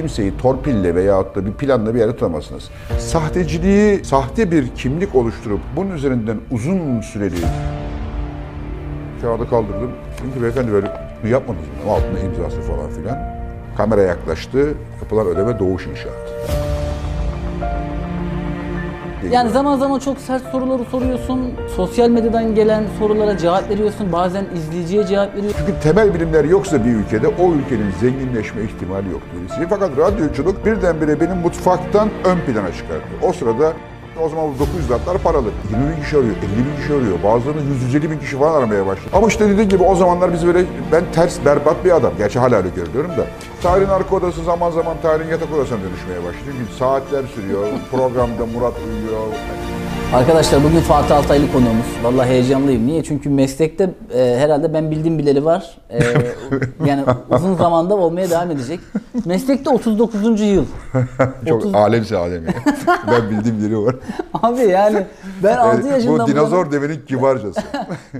kimseyi torpille veyahut da bir planla bir yere tutamazsınız. Sahteciliği, sahte bir kimlik oluşturup bunun üzerinden uzun süreli kağıdı kaldırdım. Ki beyefendi böyle yapmadınız mı? Altında imzası falan filan. Kamera yaklaştı. Yapılan ödeme Doğuş İnşaat. Yani zaman zaman çok sert soruları soruyorsun. Sosyal medyadan gelen sorulara cevap veriyorsun. Bazen izleyiciye cevap veriyorsun. Çünkü temel bilimler yoksa bir ülkede o ülkenin zenginleşme ihtimali yok birisi. Fakat radyoculuk birdenbire benim mutfaktan ön plana çıkardı. O sırada o zaman bu 900 latlar paralı. 20 bin kişi arıyor, 50 bin kişi arıyor. Bazılarının 150 bin kişi falan aramaya başladı. Ama işte dediğim gibi o zamanlar biz böyle, ben ters, berbat bir adam. Gerçi hala öyle görüyorum da. Tarihin arka odası zaman zaman tarihin yatak odasına dönüşmeye başladı. Çünkü saatler sürüyor. Programda Murat uyuyor. Arkadaşlar bugün Fatih Altaylı konuğumuz. Vallahi heyecanlıyım. Niye? Çünkü meslekte e, herhalde ben bildiğim bileli var. E, yani uzun zamanda olmaya devam edecek. Meslekte 39. yıl. Çok 30 alemse alem ya. ben bildiğim biri var. Abi yani ben 6 Evet, yaşından bu bu dinozor yana- devenin kibarcası.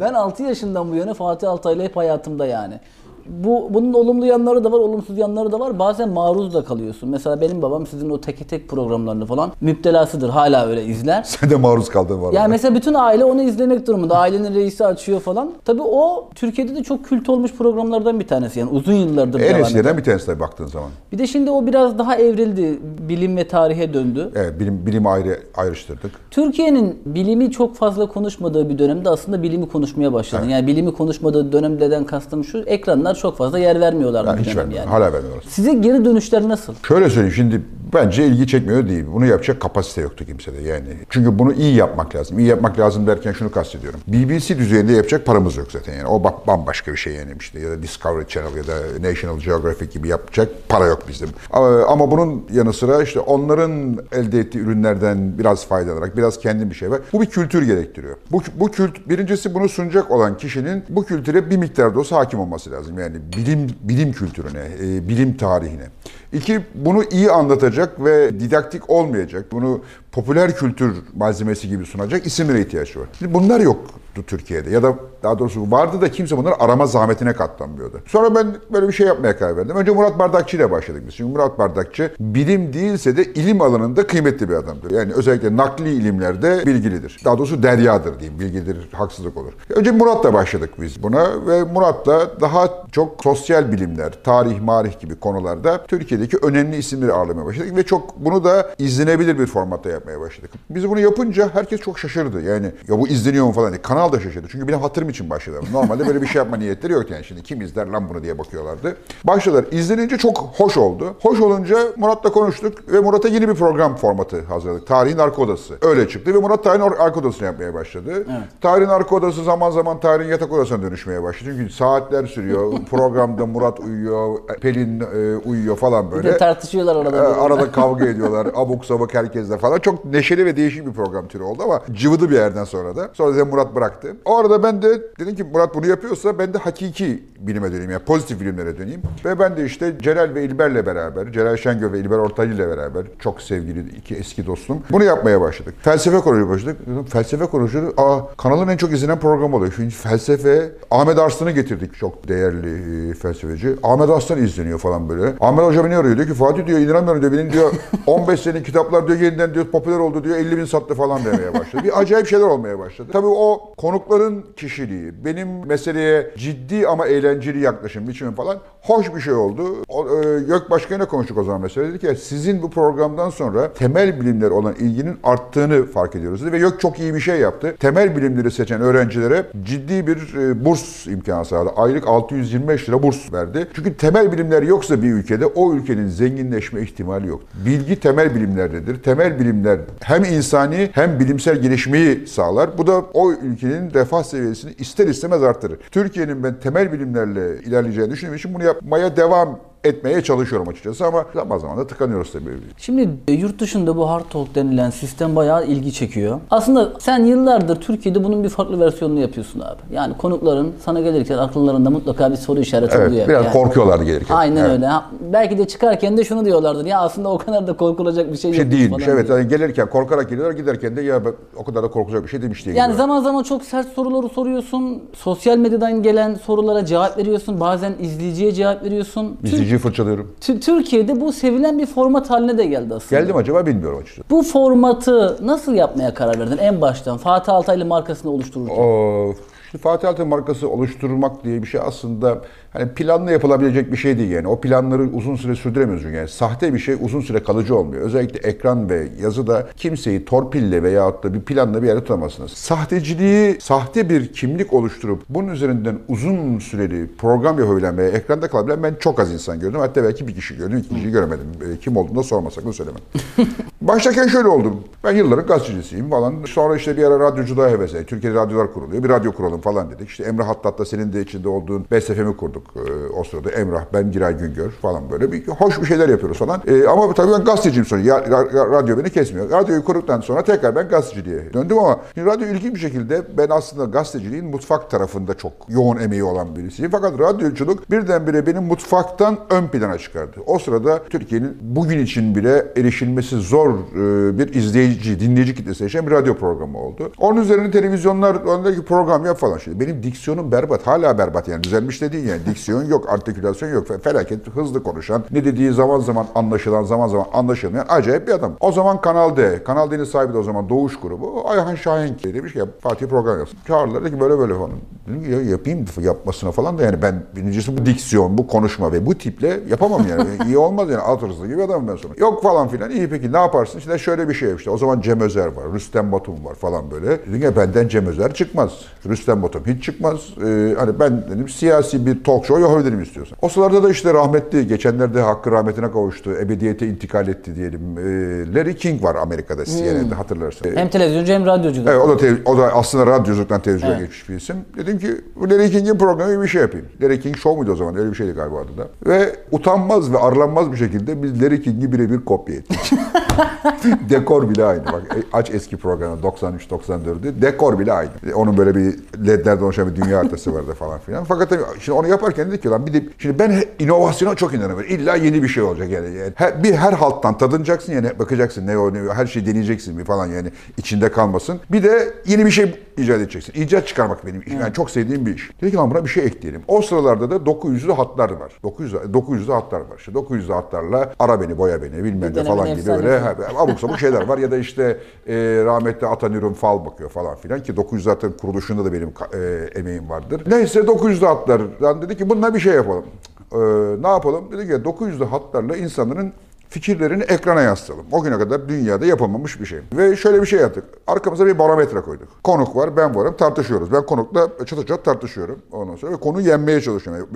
ben 6 yaşından bu yana Fatih Altaylı hep hayatımda yani. Bu bunun olumlu yanları da var, olumsuz yanları da var. Bazen maruz da kalıyorsun. Mesela benim babam sizin o teke tek programlarını falan müptelasıdır. Hala öyle izler. Sen de maruz kaldın var. Yani mesela bütün aile onu izlemek durumunda. Ailenin reisi açıyor falan. Tabii o Türkiye'de de çok kült olmuş programlardan bir tanesi. Yani uzun yıllardır en eskilerden bir tanesi tabii baktığın zaman. Bir de şimdi o biraz daha evrildi. Bilim ve tarihe döndü. Evet, bilim, bilimi ayrı ayrıştırdık. Türkiye'nin bilimi çok fazla konuşmadığı bir dönemde aslında bilimi konuşmaya başladı. Yani bilimi konuşmadığı dönemden kastım şu, ekranlar çok fazla yer vermiyorlardı Yani hiç vermiyorum. yani. Hala vermiyorlar. Size geri dönüşler nasıl? Şöyle söyleyeyim şimdi bence ilgi çekmiyor değil. Bunu yapacak kapasite yoktu kimsede yani. Çünkü bunu iyi yapmak lazım. İyi yapmak lazım derken şunu kastediyorum. BBC düzeyinde yapacak paramız yok zaten yani. O bambaşka bir şey yani işte ya da Discovery Channel ya da National Geographic gibi yapacak para yok bizim. Ama, ama bunun yanı sıra işte onların elde ettiği ürünlerden biraz faydalanarak biraz kendi bir şey var. Bu bir kültür gerektiriyor. Bu, bu kült birincisi bunu sunacak olan kişinin bu kültüre bir miktar da olsa hakim olması lazım. Yani bilim bilim kültürüne, e, bilim tarihine. İki, bunu iyi anlatacak ve didaktik olmayacak, bunu popüler kültür malzemesi gibi sunacak isimlere ihtiyaç var. Şimdi bunlar yoktu Türkiye'de ya da daha doğrusu vardı da kimse bunları arama zahmetine katlanmıyordu. Sonra ben böyle bir şey yapmaya karar verdim. Önce Murat Bardakçı ile başladık biz. Çünkü Murat Bardakçı bilim değilse de ilim alanında kıymetli bir adamdır. Yani özellikle nakli ilimlerde bilgilidir. Daha doğrusu deryadır diyeyim. Bilgidir, haksızlık olur. Önce Murat'la başladık biz buna ve Murat'la daha çok sosyal bilimler, tarih, marih gibi konularda Türkiye'deki önemli isimleri ağırlamaya başladık ve çok bunu da izlenebilir bir formatta yapmaya başladık. Biz bunu yapınca herkes çok şaşırdı. Yani ya bu izleniyor mu falan diye. Kanal da şaşırdı. Çünkü benim hatırım için başladılar. Normalde böyle bir şey yapma niyetleri yok yani. Şimdi kim izler lan bunu diye bakıyorlardı. Başladılar. İzlenince çok hoş oldu. Hoş olunca Murat'la konuştuk ve Murat'a yeni bir program formatı hazırladık. Tarihin Arka Odası. Öyle çıktı ve Murat Tarihin Ar- Arka Odası'nı yapmaya başladı. Tarihin Arka Odası zaman zaman Tarihin Yatak Odası'na dönüşmeye başladı. Çünkü saatler sürüyor. Programda Murat uyuyor, Pelin e, uyuyor falan Bir böyle. de tartışıyorlar arada. arada kavga ediyorlar. Abuk sabuk herkesle falan. Çok neşeli ve değişik bir program türü oldu ama cıvıdı bir yerden sonra da. Sonra da Murat bıraktı. O arada ben de dedim ki Murat bunu yapıyorsa ben de hakiki bilime döneyim. Yani pozitif bilimlere döneyim. Ve ben de işte Celal ve İlber'le beraber, Celal Şengör ve İlber Ortaylı ile beraber çok sevgili iki eski dostum. Bunu yapmaya başladık. Felsefe konuşmaya başladık. Dedim, felsefe konuşuyoruz. Aa kanalın en çok izlenen programı oluyor. Şimdi felsefe Ahmet Arslan'ı getirdik. Çok değerli e, felsefeci. Ahmet Arslan izleniyor falan böyle. Ahmet Hoca beni arıyor. Diyor ki Fatih diyor inanamıyorum diyor. Benim diyor 15 senelik kitaplar diyor yeniden diyor popüler oldu diyor. 50 bin sattı falan demeye başladı. Bir acayip şeyler olmaya başladı. Tabii o konukların kişiliği, benim meseleye ciddi ama eğlenceli yaklaşım biçimi falan hoş bir şey oldu. O, e, Başkan'la konuştuk o zaman mesela. Dedi ki sizin bu programdan sonra temel bilimler olan ilginin arttığını fark ediyoruz dedi. Ve Gök çok iyi bir şey yaptı. Temel bilimleri seçen öğrencilere ciddi bir e, burs imkanı sağladı. Aylık 625 lira burs verdi. Çünkü temel bilimler yoksa bir ülkede o ülkenin zenginleşme ihtimali yok. Bilgi temel bilimlerdedir. Temel bilimler hem insani hem bilimsel gelişmeyi sağlar. Bu da o ülkenin refah seviyesini ister istemez arttırır. Türkiye'nin ben temel bilimlerle ilerleyeceğini düşündüğüm için bunu yapmaya devam etmeye çalışıyorum açıkçası ama zaman zaman da tıkanıyoruz tabii. Şimdi e, yurt dışında bu hard talk denilen sistem bayağı ilgi çekiyor. Aslında sen yıllardır Türkiye'de bunun bir farklı versiyonunu yapıyorsun abi. Yani konukların sana gelirken akıllarında mutlaka bir soru işareti Evet, oluyor. biraz yani. korkuyorlardı gelirken. Aynen Evet. öyle. Ha, belki de çıkarken de şunu diyorlardır. Ya aslında o kadar da korkulacak bir şey, şey değilmiş. Evet yani gelirken korkarak geliyorlar giderken de ya o kadar da korkacak bir şey demiş diye Yani zaman zaman çok sert soruları soruyorsun. Sosyal medyadan gelen sorulara cevap veriyorsun. Bazen izleyiciye cevap veriyorsun. İzleyici Gazeteciyi fırçalıyorum. Tü- Türkiye'de bu sevilen bir format haline de geldi aslında. Geldim acaba bilmiyorum açıkçası. Bu formatı nasıl yapmaya karar verdin en baştan? Fatih Altaylı markasını oluştururken. O, şimdi Fatih Altın markası oluşturmak diye bir şey aslında hani planla yapılabilecek bir şey değil yani. O planları uzun süre sürdüremiyoruz çünkü yani. Sahte bir şey uzun süre kalıcı olmuyor. Özellikle ekran ve yazıda kimseyi torpille veyahut da bir planla bir yere tutamazsınız. Sahteciliği, sahte bir kimlik oluşturup bunun üzerinden uzun süreli program yapabilen ve ekranda kalabilen ben çok az insan gördüm. Hatta belki bir kişi gördüm, iki kişi göremedim. E, Kim olduğunu da sormasak da söylemem. Başlarken şöyle oldum. Ben yılların gazetecisiyim falan. Sonra işte bir ara radyoculuğa heves ettim. Türkiye'de radyolar kuruluyor. Bir radyo kuralım falan dedik. İşte Emrah Hattat'la senin de içinde olduğun BSFM'i kurduk ee, o sırada. Emrah, ben Giray Güngör falan böyle. Bir, hoş bir şeyler yapıyoruz falan. Ee, ama tabii ben gazeteciyim sonra. Ya, ra- ra- radyo beni kesmiyor. Radyoyu kurduktan sonra tekrar ben gazeteciliğe döndüm ama şimdi radyo ilginç bir şekilde ben aslında gazeteciliğin mutfak tarafında çok yoğun emeği olan birisiyim. Fakat radyoculuk birdenbire benim mutfaktan ön plana çıkardı. O sırada Türkiye'nin bugün için bile erişilmesi zor e, bir izleyici, dinleyici kitlesi yaşayan bir radyo programı oldu. Onun üzerine televizyonlar öndeki program yap. Şimdi benim diksiyonum berbat. Hala berbat yani. Düzelmiş de değil yani. Diksiyon yok, artikülasyon yok. Fe- Felaket hızlı konuşan, ne dediği zaman zaman anlaşılan, zaman zaman anlaşılmayan acayip bir adam. O zaman Kanal D, Kanal D'nin sahibi de o zaman Doğuş grubu. Ayhan Şahin demiş ki ya Fatih program yapsın. Çağırdılar dedi ki böyle böyle falan. Dedim ki ya yapayım yapmasına falan da yani ben birincisi bu diksiyon, bu konuşma ve bu tiple yapamam yani. İyi olmaz yani alt hırsızı gibi adamım ben sonra. Yok falan filan. İyi peki ne yaparsın? İşte şöyle bir şey işte. O zaman Cem Özer var, Rüstem Batum var falan böyle. Dedim ya benden Cem Özer çıkmaz. Rüstem Batum hiç çıkmaz. Ee, hani ben dedim siyasi bir talk show yapabilirim istiyorsan. O sıralarda da işte rahmetli, geçenlerde hakkı rahmetine kavuştu. Ebediyete intikal etti diyelim. Ee, Larry King var Amerika'da CNN'de hatırlarsın. Hem televizyoncu hem radyocu. Evet, o da o da aslında radyoculuktan televizyona geçmiş bir isim. Dedim ki bu Larry King'in programı gibi bir şey yapayım. Larry King Show muydu o zaman? Öyle bir şeydi galiba adı da. Ve utanmaz ve arlanmaz bir şekilde biz Larry King'i birebir kopya ettik. Dekor bile aynı. Bak e, aç eski programı 93-94'ü. Dekor bile aynı. Onun böyle bir ledlerden oluşan bir dünya haritası vardı falan filan. Fakat tabii şimdi onu yaparken dedik ki lan bir de şimdi ben inovasyona çok inanıyorum. İlla yeni bir şey olacak yani. yani her, bir her halttan tadınacaksın yani bakacaksın ne o ne o, her şeyi deneyeceksin bir falan yani içinde kalmasın. Bir de yeni bir şey icat edeceksin. İcat çıkarmak benim işim. Yani çok sevdiğim bir iş. Dedik ki lan buna bir şey ekleyelim. O sıralarda da 900'lü hatlar var. 900 900'lü hatlar var. İşte 900'lü hatlarla ara beni boya beni bilmem ne falan gibi öyle abuk sabuk şeyler var. Ya da işte e, rahmetli Atanürüm fal bakıyor falan filan ki 900 hatların kuruluşunda da benim e, emeğim vardır. Neyse 900'lü hatlardan dedi ki bununla bir şey yapalım. E, ne yapalım? Dedi ki 900'lü hatlarla insanların fikirlerini ekrana yansıtalım. O güne kadar dünyada yapılmamış bir şey. Ve şöyle bir şey yaptık. Arkamıza bir barometre koyduk. Konuk var, ben varım, tartışıyoruz. Ben konukla çatı çat tartışıyorum. Ondan sonra ve konuyu yenmeye çalışıyorum.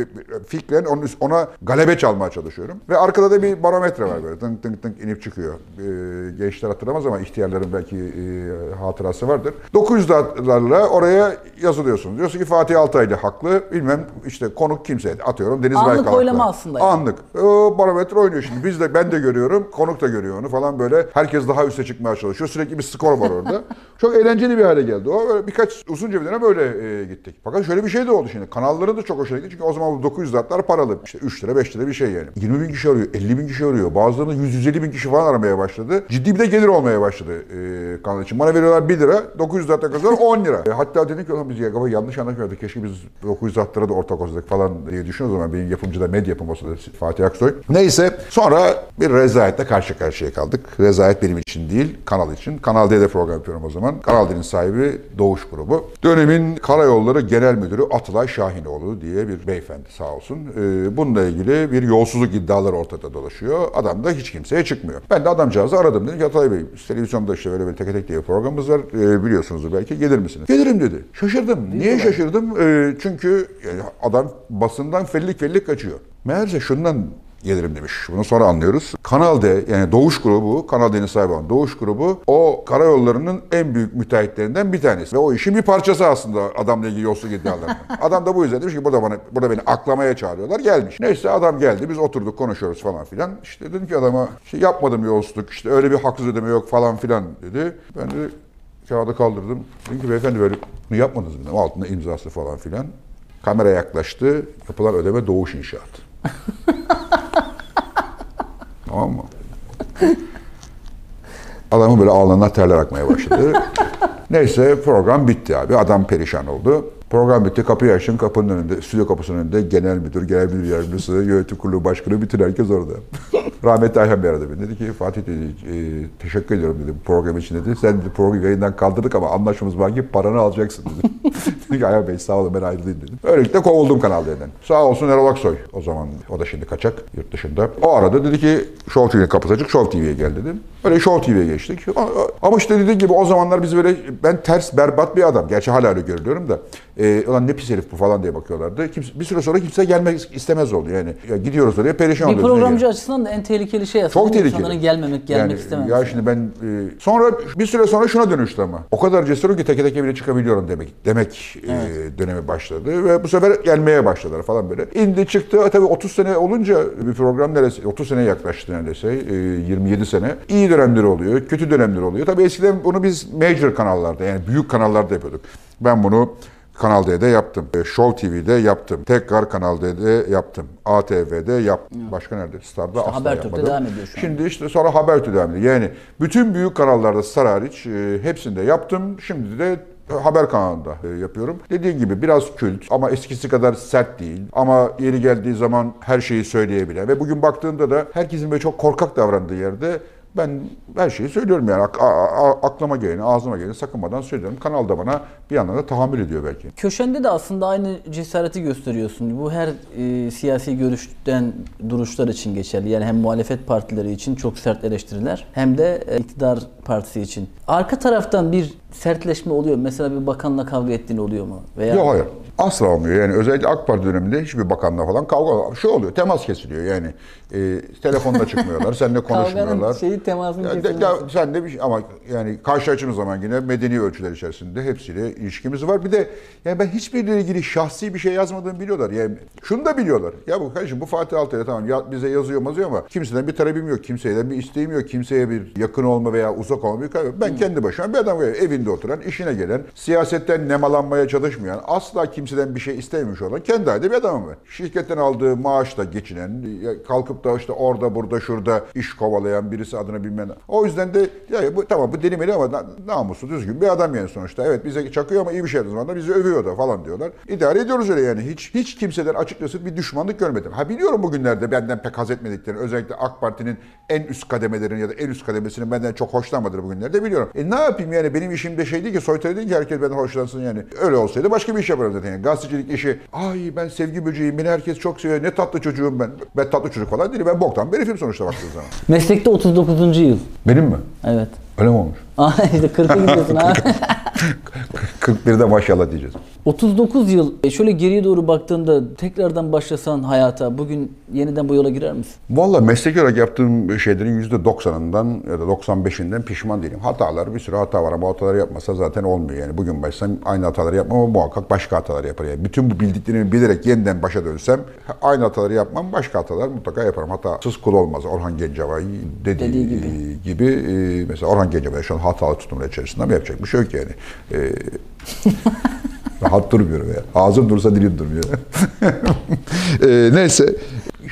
Fikren ona galebe çalmaya çalışıyorum. Ve arkada da bir barometre var böyle. Tınk tınk tınk inip çıkıyor. Ee, gençler hatırlamaz ama ihtiyarların belki e, hatırası vardır. 900'larla oraya yazılıyorsunuz. Diyorsun ki Fatih Altaylı haklı. Bilmem işte konuk kimse. Atıyorum Deniz Anlık Baykal haklı. oylama aslında yani. Anlık. O barometre oynuyor şimdi. Biz de ben de görüyorum. Konuk da görüyor onu falan böyle. Herkes daha üste çıkmaya çalışıyor. Sürekli bir skor var orada. çok eğlenceli bir hale geldi. O birkaç uzunca bir dönem böyle e, gittik. Fakat şöyle bir şey de oldu şimdi. Kanalların da çok hoşuna gitti. Çünkü o zaman bu 900 latlar paralı. İşte 3 lira 5 lira bir şey yani. 20 bin kişi arıyor. 50 bin kişi arıyor. Bazılarının 100-150 bin kişi falan aramaya başladı. Ciddi bir de gelir olmaya başladı e, kanal için. Bana veriyorlar 1 lira. 900 latta kazanır 10 lira. E, hatta dedik ki "Ulan biz ya yanlış anlaşmıyorduk. Keşke biz 900 latlara da ortak olsaydık falan diye düşünüyoruz ama benim yapımcı da medya yapım olsa Fatih Aksoy. Neyse sonra bir rezaletle karşı karşıya kaldık. Rezalet benim için değil, kanal için. Kanal D'de program yapıyorum o zaman. Kanal D'nin sahibi Doğuş grubu. Dönemin Karayolları Genel Müdürü Atılay Şahinoğlu diye bir beyefendi sağ olsun. Ee, bununla ilgili bir yolsuzluk iddiaları ortada dolaşıyor. Adam da hiç kimseye çıkmıyor. Ben de adamcağızı aradım. Dedim ki Atılay Bey, televizyonda işte böyle bir teke tek diye programımız var. Ee, biliyorsunuzdur belki. Gelir misiniz? Gelirim dedi. Şaşırdım. Niye şaşırdım? Ee, çünkü adam basından fellik fellik kaçıyor. Meğerse şundan gelirim demiş. Bunu sonra anlıyoruz. Kanal D yani Doğuş grubu, Kanal D'nin sahibi olan Doğuş grubu o karayollarının en büyük müteahhitlerinden bir tanesi. Ve o işin bir parçası aslında adamla ilgili yolsuzluk iddialarının. adam da bu yüzden demiş ki burada bana burada beni aklamaya çağırıyorlar. Gelmiş. Neyse adam geldi. Biz oturduk konuşuyoruz falan filan. İşte dedim ki adama şey yapmadım yolsuzluk. işte öyle bir haksız ödeme yok falan filan dedi. Ben de kağıdı kaldırdım. Dedim ki beyefendi böyle bunu yapmadınız mı? Altında imzası falan filan. Kamera yaklaştı. Yapılan ödeme Doğuş İnşaat. Tamam mı? Adamın böyle alnından terler akmaya başladı. Neyse program bitti abi. Adam perişan oldu. Program bitti. Kapıyı açtım. Kapının önünde, stüdyo kapısının önünde genel müdür, genel müdür yardımcısı, yönetim kurulu başkanı, bütün herkes orada. Rahmetli Ayhan Bey aradı beni. Dedi ki Fatih dedi, e, teşekkür ediyorum dedi bu program için dedi. Sen dedi programı yayından kaldırdık ama anlaşmamız var ki paranı alacaksın dedi. dedi ki Ayhan Bey sağ olun ben ayrılayım dedim. Böylelikle kovuldum Kanal D'den. Sağ olsun Erol Aksoy o zaman. O da şimdi kaçak yurt dışında. O arada dedi ki Show TV'nin kapısı açık. Show TV'ye gel dedim. Öyle Show TV'ye geçtik. Ama işte dediğim gibi o zamanlar biz böyle ben ters berbat bir adam. Gerçi hala öyle görülüyorum da. E, ulan ne pis herif bu falan diye bakıyorlardı. Kimse, bir süre sonra kimse gelmek istemez oldu yani. Ya gidiyoruz oraya perişan Bir oluyoruz. programcı açısından da en tehlikeli şey aslında. Çok tehlikeli. İnsanların gelmemek, gelmek yani, istememesi. Ya şimdi ben e, sonra bir süre sonra şuna dönüştü ama. O kadar cesurum ki teke teke bile çıkabiliyorum demek demek e, dönemi başladı ve bu sefer gelmeye başladılar falan böyle. İndi çıktı. E, tabii 30 sene olunca bir program neresi 30 sene yaklaştı neredeyse. E, 27 sene. İyi dönemleri oluyor, kötü dönemleri oluyor. Tabii eskiden bunu biz major kanallarda yani büyük kanallarda yapıyorduk. Ben bunu Kanal D'de yaptım. E, Show TV'de yaptım. Tekrar Kanal D'de yaptım. ATV'de yaptım. Başka nerede? Star'da asla Habertürk'te yapmadım. devam ediyor şu an. Şimdi işte sonra Habertürk devam ediyor. Yani bütün büyük kanallarda Star hariç e, hepsinde yaptım. Şimdi de haber kanalında e, yapıyorum. Dediğim gibi biraz kült ama eskisi kadar sert değil. Ama yeri geldiği zaman her şeyi söyleyebilen ve bugün baktığında da herkesin böyle çok korkak davrandığı yerde ben her şeyi söylüyorum yani aklıma geleni, ağzıma geleni sakınmadan söylüyorum. Kanal da bana bir yandan da tahammül ediyor belki. Köşende de aslında aynı cesareti gösteriyorsun. Bu her e, siyasi görüşten duruşlar için geçerli. Yani hem muhalefet partileri için çok sert eleştiriler hem de e, iktidar partisi için. Arka taraftan bir sertleşme oluyor. Mesela bir bakanla kavga ettiğin oluyor mu? Veya Yok hayır. Asla olmuyor. Yani özellikle AK Parti döneminde hiçbir bakanla falan kavga şu oluyor. Temas kesiliyor yani. E, telefonla çıkmıyorlar. Seninle konuşmuyorlar. Kavganın şeyi temasın Ya, de- kesilmesi. de- sen de bir şey ama yani karşılaştığımız zaman yine medeni ölçüler içerisinde hepsiyle ilişkimiz var. Bir de yani ben hiçbiriyle ilgili şahsi bir şey yazmadığımı biliyorlar. Yani şunu da biliyorlar. Ya bu kardeşim bu Fatih Altaylı tamam ya, bize yazıyor mazıyor ama kimseden bir talebim yok. Kimseden bir isteğim yok. Kimseye bir yakın olma veya uzak olma bir kaybı. Ben kendi başıma bir adam böyle evinde oturan, işine gelen, siyasetten nemalanmaya çalışmayan, asla kimseden bir şey istememiş olan kendi halinde bir adamım ben. Şirketten aldığı maaşla geçinen, kalkıp da işte orada burada şurada iş kovalayan birisi adına bilmem. O yüzden de ya bu tamam bu delimeli ama na- namuslu düzgün bir adam yani sonuçta. Evet bize çakıyor ama iyi bir şey zaman da bizi övüyor da falan diyorlar. İdare ediyoruz öyle yani. Hiç hiç kimseden açıkçası bir düşmanlık görmedim. Ha biliyorum bugünlerde benden pek haz etmediklerini. Özellikle AK Parti'nin en üst kademelerin ya da en üst kademesinin benden çok hoşlanmadığını bugünlerde biliyorum. E ne yapayım yani benim işim de şey değil ki soytarı değil ki herkes benden hoşlansın yani. Öyle olsaydı başka bir iş yaparım zaten. Yani gazetecilik işi ay ben sevgi böceğiyim beni herkes çok seviyor ne tatlı çocuğum ben. Ben tatlı çocuk falan değilim ben boktan bir herifim sonuçta baktığın zaman. Meslekte 39. yıl. Benim mi? Evet. Öyle mi olmuş? Aa, işte 40'a gidiyorsun ha. 41'de maşallah diyeceğiz. 39 yıl e, şöyle geriye doğru baktığında tekrardan başlasan hayata bugün yeniden bu yola girer misin? Valla meslek olarak yaptığım şeylerin %90'ından ya da 95'inden pişman değilim. Hatalar bir sürü hata var ama hataları yapmasa zaten olmuyor. Yani bugün başlasam aynı hataları yapmam ama muhakkak başka hatalar yapar. Yani bütün bu bildiklerimi bilerek yeniden başa dönsem aynı hataları yapmam başka hatalar mutlaka yaparım. Hatasız kul olmaz. Orhan Gencebay dediği, Dediği gibi. gibi. e, mesela Orhan Gencebay şu an hatalı tutumlar içerisinde ama yapacak bir şey yok yani. E, Rahat durmuyorum ya. Ağzım dursa dilim durmuyor. Ee, neyse.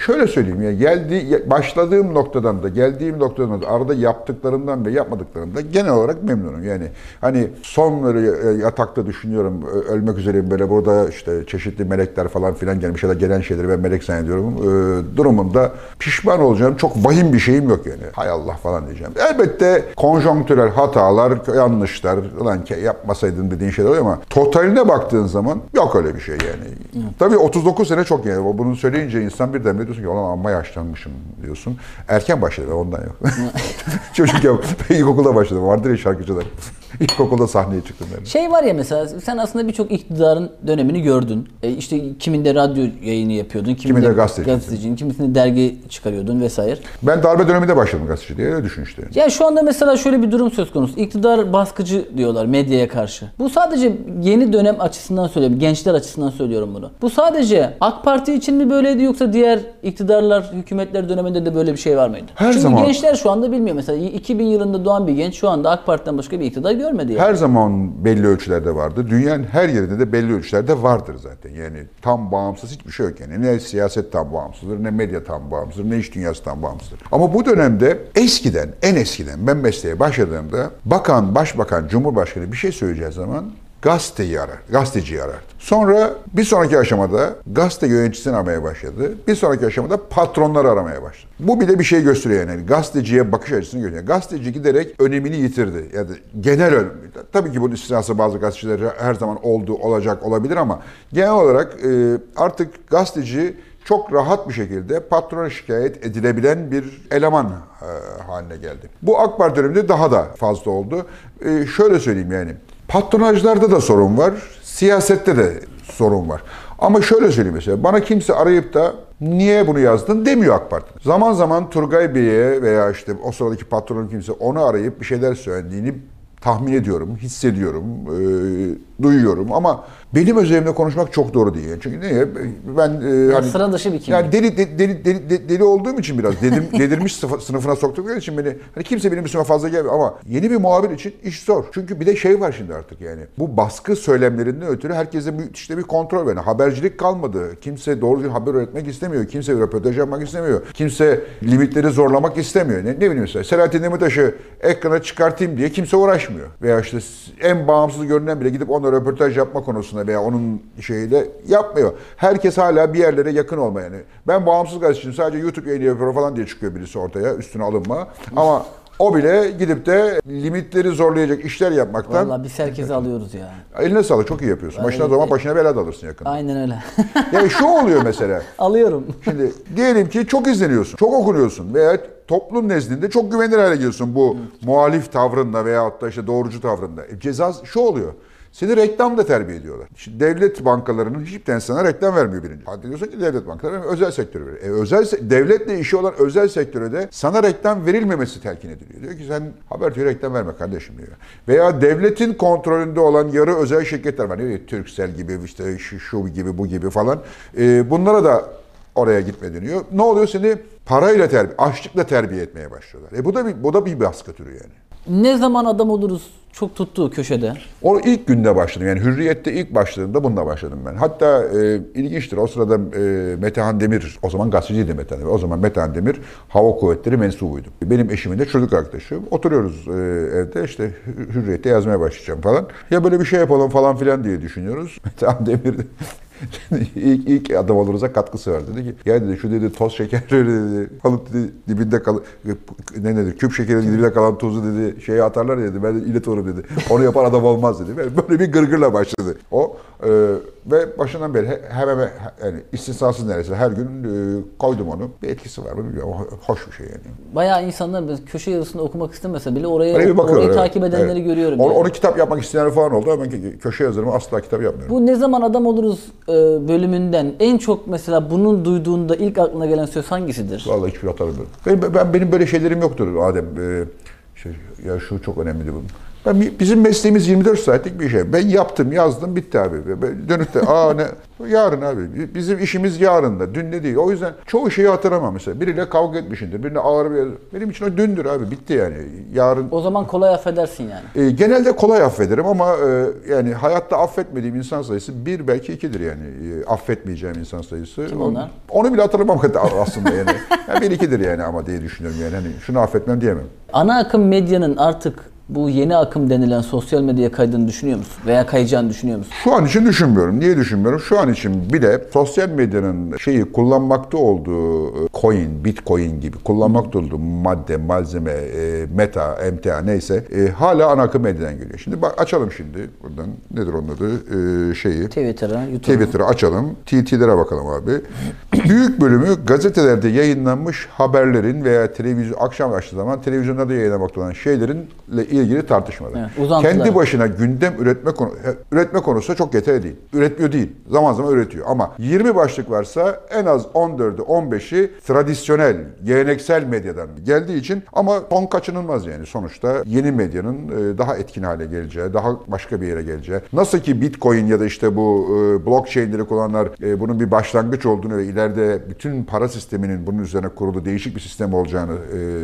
Şöyle söyleyeyim ya geldi başladığım noktadan da geldiğim noktadan da arada yaptıklarımdan ve yapmadıklarımdan genel olarak memnunum. Yani hani son böyle yatakta düşünüyorum ö- ölmek üzereyim böyle burada işte çeşitli melekler falan filan gelmiş ya da gelen şeyleri ben melek zannediyorum. Ee, durumunda pişman olacağım çok vahim bir şeyim yok yani. Hay Allah falan diyeceğim. Elbette konjonktürel hatalar, yanlışlar, ulan ke- yapmasaydın dediğin şeyler oluyor ama totaline baktığın zaman yok öyle bir şey yani. Tabii 39 sene çok yani. Bunu söyleyince insan birden bir diyorsun ki ulan amma yaşlanmışım diyorsun. Erken başladı ondan yok. Çocukken ilkokulda başladım. Vardır ya şarkıcılar. İlkokulda sahneye çıktım ben. Şey var ya mesela sen aslında birçok iktidarın dönemini gördün. E işte kiminde radyo yayını yapıyordun, kiminde, Kiminde gazeteci. gazeteciydin, kimisinde dergi çıkarıyordun vesaire. Ben darbe döneminde başladım gazeteci diye öyle düşün işte. Ya şu anda mesela şöyle bir durum söz konusu. İktidar baskıcı diyorlar medyaya karşı. Bu sadece yeni dönem açısından söylüyorum. Gençler açısından söylüyorum bunu. Bu sadece AK Parti için mi böyleydi yoksa diğer iktidarlar, hükümetler döneminde de böyle bir şey var mıydı? Her Çünkü zaman- gençler şu anda bilmiyor. Mesela 2000 yılında doğan bir genç şu anda AK Parti'den başka bir iktidar görmedi. Yani. Her zaman belli ölçülerde vardı. Dünyanın her yerinde de belli ölçülerde vardır zaten. Yani tam bağımsız hiçbir şey yok yani. Ne siyaset tam bağımsızdır, ne medya tam bağımsızdır, ne iş dünyası tam bağımsızdır. Ama bu dönemde eskiden, en eskiden ben mesleğe başladığımda bakan, başbakan, cumhurbaşkanı bir şey söyleyeceği zaman gazeteyi arar, gazeteciyi arar. Sonra bir sonraki aşamada gazete yöneticisini aramaya başladı. Bir sonraki aşamada patronları aramaya başladı. Bu bile bir şey gösteriyor yani. Gazeteciye bakış açısını gösteriyor. Gazeteci giderek önemini yitirdi. Yani genel önem. Tabii ki bunun istisnası bazı gazeteciler her zaman oldu, olacak, olabilir ama genel olarak e, artık gazeteci çok rahat bir şekilde patrona şikayet edilebilen bir eleman e, haline geldi. Bu AK Parti döneminde daha da fazla oldu. E, şöyle söyleyeyim yani. Patronajlarda da sorun var, siyasette de sorun var. Ama şöyle söyleyeyim mesela, bana kimse arayıp da niye bunu yazdın demiyor AK Parti. Zaman zaman Turgay Bey'e veya işte o sıradaki patronun kimse onu arayıp bir şeyler söylediğini tahmin ediyorum, hissediyorum, e, duyuyorum ama benim özelimde konuşmak çok doğru değil. Yani Çünkü niye? Ben e, hani, sıra dışı bir kimlik. Yani deli, deli, deli, deli, deli olduğum için biraz dedim, delirmiş sınıfına soktukları için beni hani kimse benim üstüme fazla gelmiyor ama yeni bir muhabir için iş zor. Çünkü bir de şey var şimdi artık yani bu baskı söylemlerinden ötürü herkese müthiş de bir kontrol var. Yani habercilik kalmadı. Kimse doğru düzgün haber üretmek istemiyor. Kimse röportaj yapmak istemiyor. Kimse limitleri zorlamak istemiyor. Ne, ne bileyim mesela Selahattin Demirtaş'ı ekrana çıkartayım diye kimse uğraşmıyor. Veya işte en bağımsız görünen bile gidip onunla röportaj yapma konusunda veya onun şeyiyle yapmıyor. Herkes hala bir yerlere yakın olma yani. Ben bağımsız gazeteciyim sadece YouTube yayını yapıyorum falan diye çıkıyor birisi ortaya üstüne alınma. Ama o bile gidip de limitleri zorlayacak işler yapmaktan Vallahi biz herkese alıyoruz ya. eline sağlık çok iyi yapıyorsun. Başına Evet. zaman başına bela da alırsın yakında. Aynen öyle. Yani şu oluyor mesela. Alıyorum. Şimdi diyelim ki çok izleniyorsun, çok okunuyorsun veya toplum nezdinde çok güvenilir hale geliyorsun bu muhalif tavrınla veya da işte doğrucu tavrında. E, ceza şu oluyor. Seni reklamda terbiye ediyorlar. Şimdi devlet bankalarının hiçbir tanesi sana reklam vermiyor birinci. Hadi diyorsun ki devlet bankaları özel sektörü veriyor. E, özel devletle işi olan özel sektöre de sana reklam verilmemesi telkin ediliyor. Diyor ki sen Habertürk'e reklam verme kardeşim diyor. Veya devletin kontrolünde olan yarı özel şirketler var. Bileyim, Turkcell gibi işte şu, şu gibi bu gibi falan. E, bunlara da oraya gitme deniyor. Ne oluyor seni parayla terbiye, açlıkla terbiye etmeye başlıyorlar. E bu da bir bu da bir baskı türü yani. Ne zaman adam oluruz çok tuttu köşede. O ilk günde başladım. Yani Hürriyet'te ilk başladığımda bununla başladım ben. Hatta e, ilginçtir. O sırada e, Metehan Demir, o zaman gazeteciydi Metehan Demir. O zaman Metehan Demir Hava Kuvvetleri mensubuydu. Benim eşimin de çocuk arkadaşı. Oturuyoruz e, evde işte Hür- Hürriyet'te yazmaya başlayacağım falan. Ya böyle bir şey yapalım falan filan diye düşünüyoruz. Metehan Demir de ilk, ilk adam olursa katkısı var dedi ki ya dedi şu dedi toz şekerleri dedi kalıp dedi dibinde kal ne nedir küp şekerin dibinde kalan tuzu dedi şeye atarlar dedi ben iletiyorum dedi. Onu yapan adam olmaz dedi. Böyle bir gırgırla başladı. O e, ve başından beri he- hemen hemen yani istisnasız neredeyse her gün e, koydum onu bir etkisi var mı bilmiyorum Ho- hoş bir şey yani. Bayağı insanlar köşe yazısında okumak istemese bile oraya orayı evet. takip edenleri Evet. görüyorum. Onu, yani. onu kitap yapmak isteyenler falan oldu ama köşe yazarımı asla kitap yapmıyorum. Bu ne zaman adam oluruz e, bölümünden en çok mesela bunun duyduğunda ilk aklına gelen söz hangisidir? Vallahi hiçbir hatırlamıyorum. Benim, ben, benim böyle şeylerim yoktur Adem. Ee, şey, ya şu çok önemli bu. Ben, bizim mesleğimiz 24 saatlik bir şey. Ben yaptım, yazdım, bitti abi. Ben dönüp de aa ne yarın abi. Bizim işimiz yarında, dün de değil. O yüzden çoğu şeyi hatırlamam mesela. Biriyle kavga etmişindir, birine ağır bir benim için o dündür abi, bitti yani. Yarın O zaman kolay affedersin yani. e, genelde kolay affederim ama e, yani hayatta affetmediğim insan sayısı bir belki ikidir yani. E, affetmeyeceğim insan sayısı. Kim Onu- onlar? Onu bile hatırlamam aslında yani. yani bir ikidir yani ama diye düşünüyorum yani. Hani şunu affetmem diyemem. Ana akım medyanın artık bu yeni akım denilen sosyal medyaya kaydığını düşünüyor musun? Veya kayacağını düşünüyor musun? Şu an için düşünmüyorum. Niye düşünmüyorum? Şu an için bile sosyal medyanın şeyi kullanmakta olduğu e, coin, bitcoin gibi kullanmakta olduğu madde, malzeme, e, meta, emtia neyse e, hala ana akım medyadan geliyor. Şimdi bak açalım şimdi buradan nedir onun adı şeyi. Twitter'a, YouTube'a. Twitter'ı açalım. TT'lere bakalım abi. Büyük bölümü gazetelerde yayınlanmış haberlerin veya televizyon akşam açtığı zaman televizyonlarda yayınlamakta olan şeylerinle ilgili tartışmalar. Evet. Kendi başına gündem üretme konu üretme konusu çok yeterli değil. Üretmiyor değil. Zaman zaman üretiyor ama 20 başlık varsa en az 14'ü 15'i tradisyonel, geleneksel medyadan geldiği için ama son kaçınılmaz yani. Sonuçta yeni medyanın e, daha etkin hale geleceği, daha başka bir yere geleceği. Nasıl ki Bitcoin ya da işte bu e, blockchain'leri kullananlar e, bunun bir başlangıç olduğunu ve ileride bütün para sisteminin bunun üzerine kurulu değişik bir sistem olacağını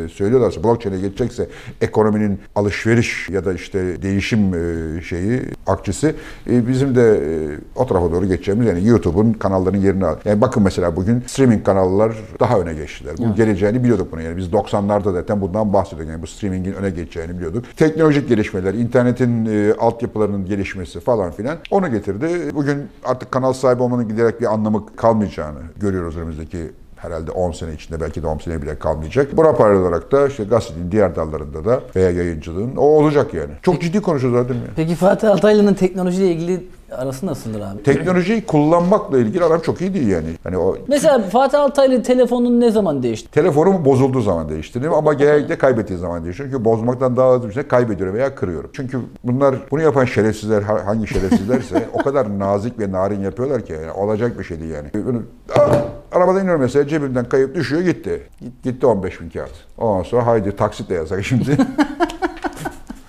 söylüyorlarsa, blockchain'e geçecekse ekonominin alışveriş alışveriş ya da işte değişim e, şeyi akçesi e, bizim de e, o tarafa doğru geçeceğimiz yani YouTube'un kanalların yerini al. Yani bakın mesela bugün streaming kanallar daha öne geçtiler. Bu geleceğini biliyorduk bunu. Yani biz 90'larda zaten bundan bahsediyorduk. Yani bu streamingin öne geçeceğini biliyorduk. Teknolojik gelişmeler, internetin altyapılarının gelişmesi falan filan onu getirdi. Bugün artık kanal sahibi olmanın giderek bir anlamı kalmayacağını görüyoruz önümüzdeki herhalde 10 sene içinde belki de 10 sene bile kalmayacak. Buna paralel olarak da işte gazetenin diğer dallarında da veya yayıncılığın o olacak yani. Çok ciddi konuşuyoruz zaten ya. Peki Fatih Altaylı'nın teknolojiyle ilgili arası nasıldır abi? Teknolojiyi kullanmakla ilgili adam çok iyi değil yani. Hani o Mesela Fatih Altaylı telefonunu ne zaman değişti? telefonum bozulduğu zaman değiştirdim ama genellikle kaybettiği zaman değiştiriyorum. Çünkü bozmaktan daha hızlı bir şey kaybediyorum veya kırıyorum. Çünkü bunlar bunu yapan şerefsizler ha- hangi şerefsizlerse o kadar nazik ve narin yapıyorlar ki yani olacak bir şey değil yani. Bunu, Aa, arabadan iniyorum mesela cebimden kayıp düşüyor gitti. Gitti 15 bin kağıt. Ondan sonra haydi taksitle yazsak şimdi.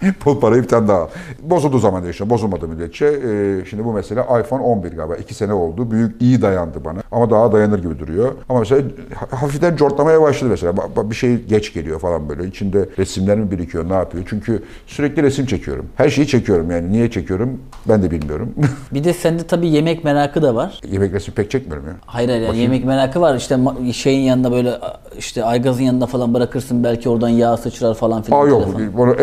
Pul parayı bir tane daha. Bozulduğu zaman değişiyor. Bozulmadı müddetçe. Ee, şimdi bu mesela iPhone 11 galiba. 2 sene oldu. Büyük iyi dayandı bana. Ama daha dayanır gibi duruyor. Ama mesela ha- hafiften cortlamaya başladı mesela. Bir şey geç geliyor falan böyle. İçinde resimler mi birikiyor ne yapıyor? Çünkü sürekli resim çekiyorum. Her şeyi çekiyorum yani. Niye çekiyorum ben de bilmiyorum. Bir de sende tabii yemek merakı da var. Yemek resmi pek çekmiyorum ya. Hayır hayır yani yemek merakı var. İşte şeyin yanında böyle işte aygazın yanında falan bırakırsın belki oradan yağ sıçrar falan filan. Aa yok bunu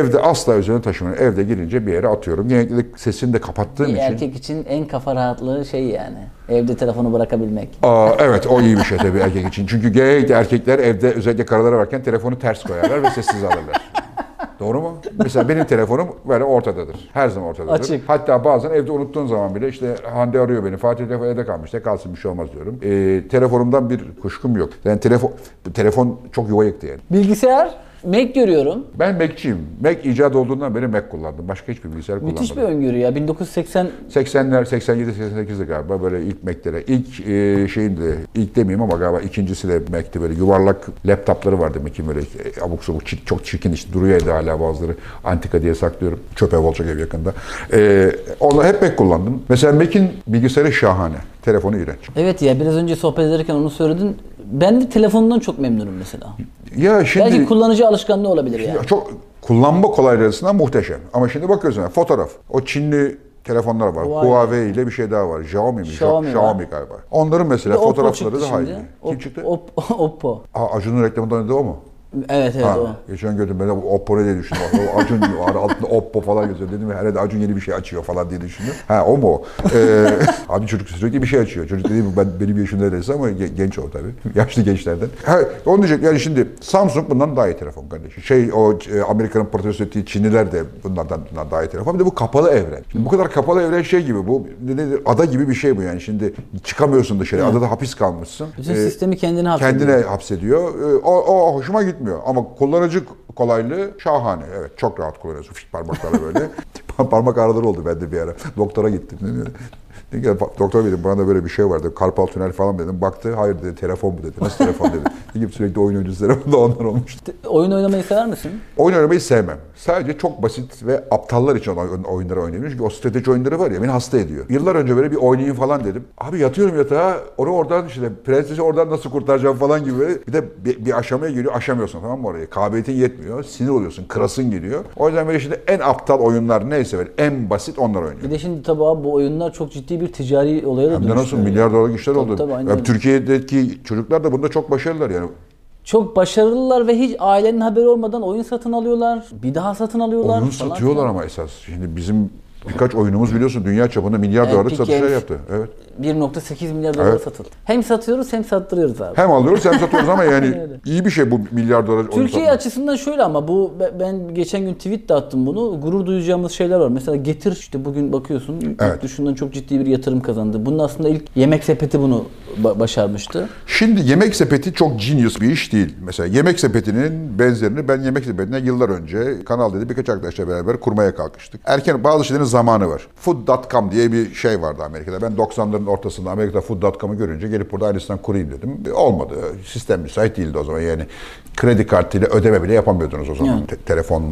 evde asla üzerine taşımıyorum. Evde girince bir yere atıyorum. Genellikle sesini de kapattığım Bir için. erkek için en kafa rahatlığı şey yani. Evde telefonu bırakabilmek. Aa, evet o iyi bir şey tabii erkek için. Çünkü genellikle erkekler evde özellikle karılara varken telefonu ters koyarlar ve sessiz alırlar. Doğru mu? Mesela benim telefonum böyle ortadadır. Her zaman ortadadır. Açık. Hatta bazen evde unuttuğun zaman bile işte Hande arıyor beni. Fatih telefon evde kalmış. De kalsın bir şey olmaz diyorum. Ee, telefonumdan bir kuşkum yok. Yani telefon telefon çok yuva yıktı yani. Bilgisayar, Mac görüyorum. Ben Mac'ciyim. Mac icat olduğundan beri Mac kullandım. Başka hiçbir bilgisayar kullanmadım. Müthiş bir öngörü ya. 1980 80'ler, 87, 88'de galiba böyle ilk Mac'lere. İlk e, şeyin de, ilk demeyeyim ama galiba ikincisi de Mac'ti böyle yuvarlak laptopları vardı Mac'in böyle e, abuk sabuk çok çirkin işte duruyor evde hala bazıları. Antika diye saklıyorum. Çöp ev olacak ev yakında. E, onu hep Mac kullandım. Mesela Mac'in bilgisayarı şahane. Telefonu iğrenç. Evet ya biraz önce sohbet ederken onu söyledin. Ben de telefonundan çok memnunum mesela. Ya şimdi... Belki kullanıcı alışkanlığı olabilir yani. Ya çok kullanma kolaylığı açısından muhteşem. Ama şimdi bakıyorsun yani fotoğraf. O Çinli telefonlar var. Huawei. Huawei ile bir şey daha var. Xiaomi mi? Xiaomi var. Xiaomi galiba. Onların mesela Oppo fotoğrafları çıktı daha şimdi. iyi. Op- Kim çıktı? Op- Oppo. Aa, Acun'un reklamında oynadı o mu? Evet evet Ha, o. geçen gördüm ben de Oppo ne diye düşündüm. O Acun var altında Oppo falan yazıyor. Dedim herhalde Acun yeni bir şey açıyor falan diye düşündüm. Ha o mu? Ee, abi çocuk sürekli bir şey açıyor. Çocuk dediğim ben benim yaşımda neredeyse ama ge- genç o tabii. Yaşlı gençlerden. Ha, onu diyecek yani şimdi Samsung bundan daha iyi telefon kardeşim. Şey o e, Amerika'nın protesto ettiği Çinliler de bunlardan, bundan daha iyi telefon. Bir de bu kapalı evren. Şimdi bu kadar kapalı evren şey gibi bu ne, nedir? ada gibi bir şey bu yani. Şimdi çıkamıyorsun dışarı. Adada hapis kalmışsın. Bütün Ee, sistemi kendine hapsediyor. kendine hapsediyor. Ee, O, o hoşuma gitmiyor. Ama kullanıcı kolaylığı şahane. Evet çok rahat kullanıyorsun. Fişt parmaklarla böyle. Parmak ağrıları oldu bende bir ara. Doktora gittim. Dedim ki, doktor dedim bana böyle bir şey vardı. Karpal tünel falan dedim. Baktı hayır dedi telefon bu dedi. Nasıl telefon dedi. Dedim sürekli oyun oyuncusu telefonda ondan olmuştu. Oyun oynamayı sever misin? Oyun oynamayı sevmem. Sadece çok basit ve aptallar için olan oyunları oynuyorum. Çünkü o strateji oyunları var ya beni hasta ediyor. Yıllar önce böyle bir oynayayım falan dedim. Abi yatıyorum yatağa onu oradan işte prensesi oradan nasıl kurtaracağım falan gibi. Bir de bir, bir aşamaya geliyor aşamıyorsun tamam mı oraya. Kabiliyetin yetmiyor. Sinir oluyorsun. Kırasın geliyor. O yüzden böyle şimdi en aptal oyunlar neyse böyle en basit onlar oynuyorum. Bir de şimdi tabii abi bu oyunlar çok ciddi bir ticari olaya da Hem de nasıl milyar dolarlık işler oldu. tabii, aynen. Türkiye'deki çocuklar da bunda çok başarılılar yani. Çok başarılılar ve hiç ailenin haberi olmadan oyun satın alıyorlar. Bir daha satın alıyorlar. Oyun falan satıyorlar filan. ama esas. Şimdi bizim birkaç oyunumuz biliyorsun dünya çapında milyar dolarlık Epic satışlar yaptı. Evet. 1.8 milyar dolara Evet. satıldı. Hem satıyoruz hem sattırıyoruz abi. Hem alıyoruz hem satıyoruz ama yani öyle. iyi bir şey bu milyar dolar Türkiye satmak. açısından şöyle ama bu be- ben geçen gün tweet de attım bunu. Gurur duyacağımız şeyler var. Mesela Getir işte bugün bakıyorsun yurt Evet. dışından çok ciddi bir yatırım kazandı. Bunun aslında ilk yemek sepeti bunu ba- başarmıştı. Şimdi yemek sepeti çok genius bir iş değil. Mesela yemek sepetinin benzerini ben yemek sepetine yıllar önce Kanal dedi birkaç arkadaşla beraber kurmaya kalkıştık. Erken bazı şeylerin zamanı var. Food.com diye bir şey vardı Amerika'da. Ben 90'ların ortasında Amerika'da Food.com'u görünce gelip burada aynısından kurayım dedim. Olmadı. Sistem müsait değildi o zaman. Yani kredi kartıyla ödeme bile yapamıyordunuz o zaman Yani. te- telefon.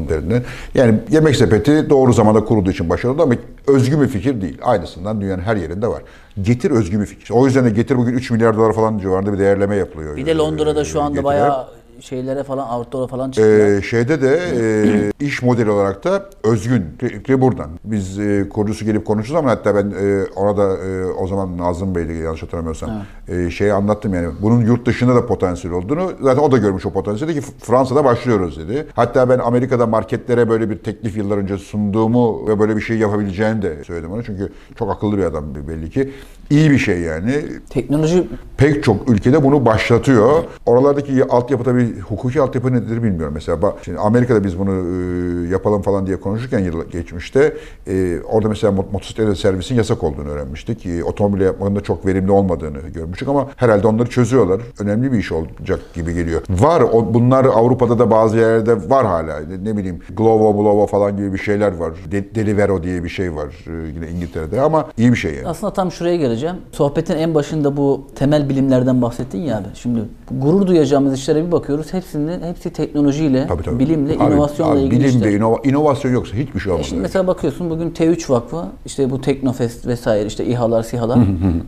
Yani yemek sepeti doğru zamanda kurulduğu için başarılı ama özgü bir fikir değil. Aynısından dünyanın her yerinde var. Getir özgü bir fikir. O yüzden de Getir bugün 3 milyar dolar falan civarında bir değerleme yapılıyor. Bir de Londra'da şu anda Getir'e. bayağı şeylere falan outdoor'a falan çıktılar. Ee, şeyde de e, iş modeli olarak da özgün fikri buradan. Biz e, kurucusu gelip konuşuruz ama hatta ben e, ona da e, o zaman Nazım Bey'di yanlış hatırlamıyorsam e, şeyi anlattım yani bunun yurt dışında da potansiyel olduğunu zaten o da görmüş o potansiyeli ki Fransa'da başlıyoruz dedi. Hatta ben Amerika'da marketlere böyle bir teklif yıllar önce sunduğumu ve böyle bir şey yapabileceğini de söyledim ona çünkü çok akıllı bir adam belli ki. İyi bir şey yani. Teknoloji Pek çok ülkede bunu başlatıyor. Oralardaki altyapı tabii hukuki altyapı nedir bilmiyorum. Mesela bak, şimdi Amerika'da biz bunu e, yapalım falan diye konuşurken yıl geçmişte e, orada mesela mot- motosiklet servisin yasak olduğunu öğrenmiştik. E, otomobil yapmanın çok verimli olmadığını görmüştük ama herhalde onları çözüyorlar. Önemli bir iş olacak gibi geliyor. Var o, bunlar Avrupa'da da bazı yerlerde var hala. Ne bileyim Glovo, Glovo falan gibi bir şeyler var. De- Delivero diye bir şey var e, yine İngiltere'de ama iyi bir şey yani. aslında tam şuraya geleceğim. Sohbetin en başında bu temel bilimlerden bahsettin ya abi. Şimdi gurur duyacağımız işlere bir bakıyoruz. Hepsinin hepsi teknolojiyle, Tabii, tabii. bilimle, Abi, inovasyonla abi, ilgili bilimde işler. inova- inovasyon yoksa hiçbir şey olmaz. Şimdi mesela bakıyorsun bugün T3 Vakfı, işte bu Teknofest vesaire, işte İHA'lar, SİHA'lar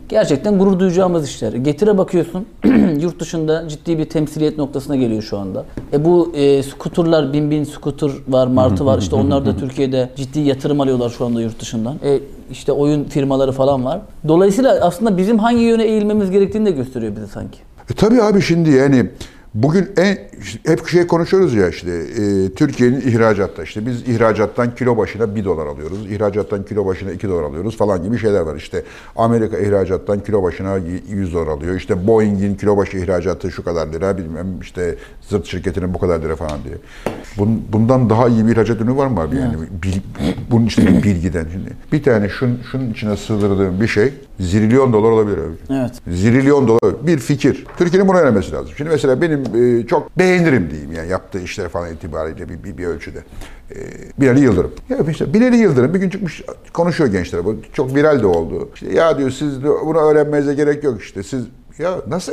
gerçekten gurur duyacağımız işler. Getire bakıyorsun, yurt dışında ciddi bir temsiliyet noktasına geliyor şu anda. E bu e, skuturlar, bin bin skutur var, martı var. işte onlar da Türkiye'de ciddi yatırım alıyorlar şu anda yurt dışından. E işte oyun firmaları falan var. Dolayısıyla aslında bizim hangi yöne eğilmemiz gerektiğini de gösteriyor bize sanki. E tabii abi şimdi yani bugün en hep şey konuşuyoruz ya işte e, Türkiye'nin ihracatta işte biz ihracattan kilo başına 1 dolar alıyoruz. ihracattan kilo başına 2 dolar alıyoruz falan gibi şeyler var. İşte Amerika ihracattan kilo başına 100 dolar alıyor. İşte Boeing'in kilo başı ihracatı şu kadar lira bilmem işte zırt şirketinin bu kadar lira falan diye. Bun- bundan daha iyi bir ihracat ürünü var mı abi yani? Bil- bunun işte bir bilgiden şimdi. Bir tane şun, şunun içine sığdırdığım bir şey zilyon dolar olabilir abi. Evet. Zilyon dolar bir fikir. Türkiye'nin bunu öğrenmesi lazım. Şimdi mesela benim e, çok beğenirim diyeyim yani yaptığı işler falan itibariyle bir, bir, bir ölçüde. E, Yıldırım. Ya işte Binali Yıldırım bir gün çıkmış konuşuyor gençlere. Bu çok viral de oldu. İşte ya diyor siz bunu öğrenmenize gerek yok işte. Siz ya nasıl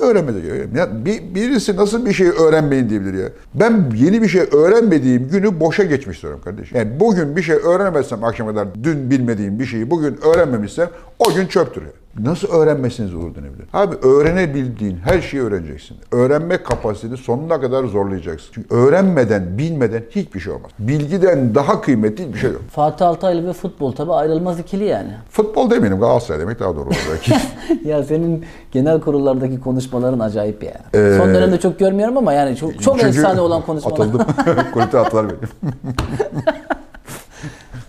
yok? Ya bir, birisi nasıl bir şey öğrenmeyin diyebilir ya? Ben yeni bir şey öğrenmediğim günü boşa geçmiş diyorum kardeşim. Yani bugün bir şey öğrenemezsem akşama kadar dün bilmediğim bir şeyi bugün öğrenmemişsem o gün çöptür. ya. Nasıl öğrenmesiniz olur denebilir. Abi öğrenebildiğin her şeyi öğreneceksin. Öğrenme kapasiteni sonuna kadar zorlayacaksın. Çünkü öğrenmeden, bilmeden hiçbir şey olmaz. Bilgiden daha kıymetli bir şey yok. Fatih Altaylı ve futbol tabi ayrılmaz ikili yani. Futbol demeyelim Galatasaray demek daha doğru olur belki. ya senin genel kurullardaki konuşmaların acayip ya. Ee, Son dönemde çok görmüyorum ama yani çok çok Çünkü efsane olan konuşmalar. Atıldım. Kulüpte attılar beni.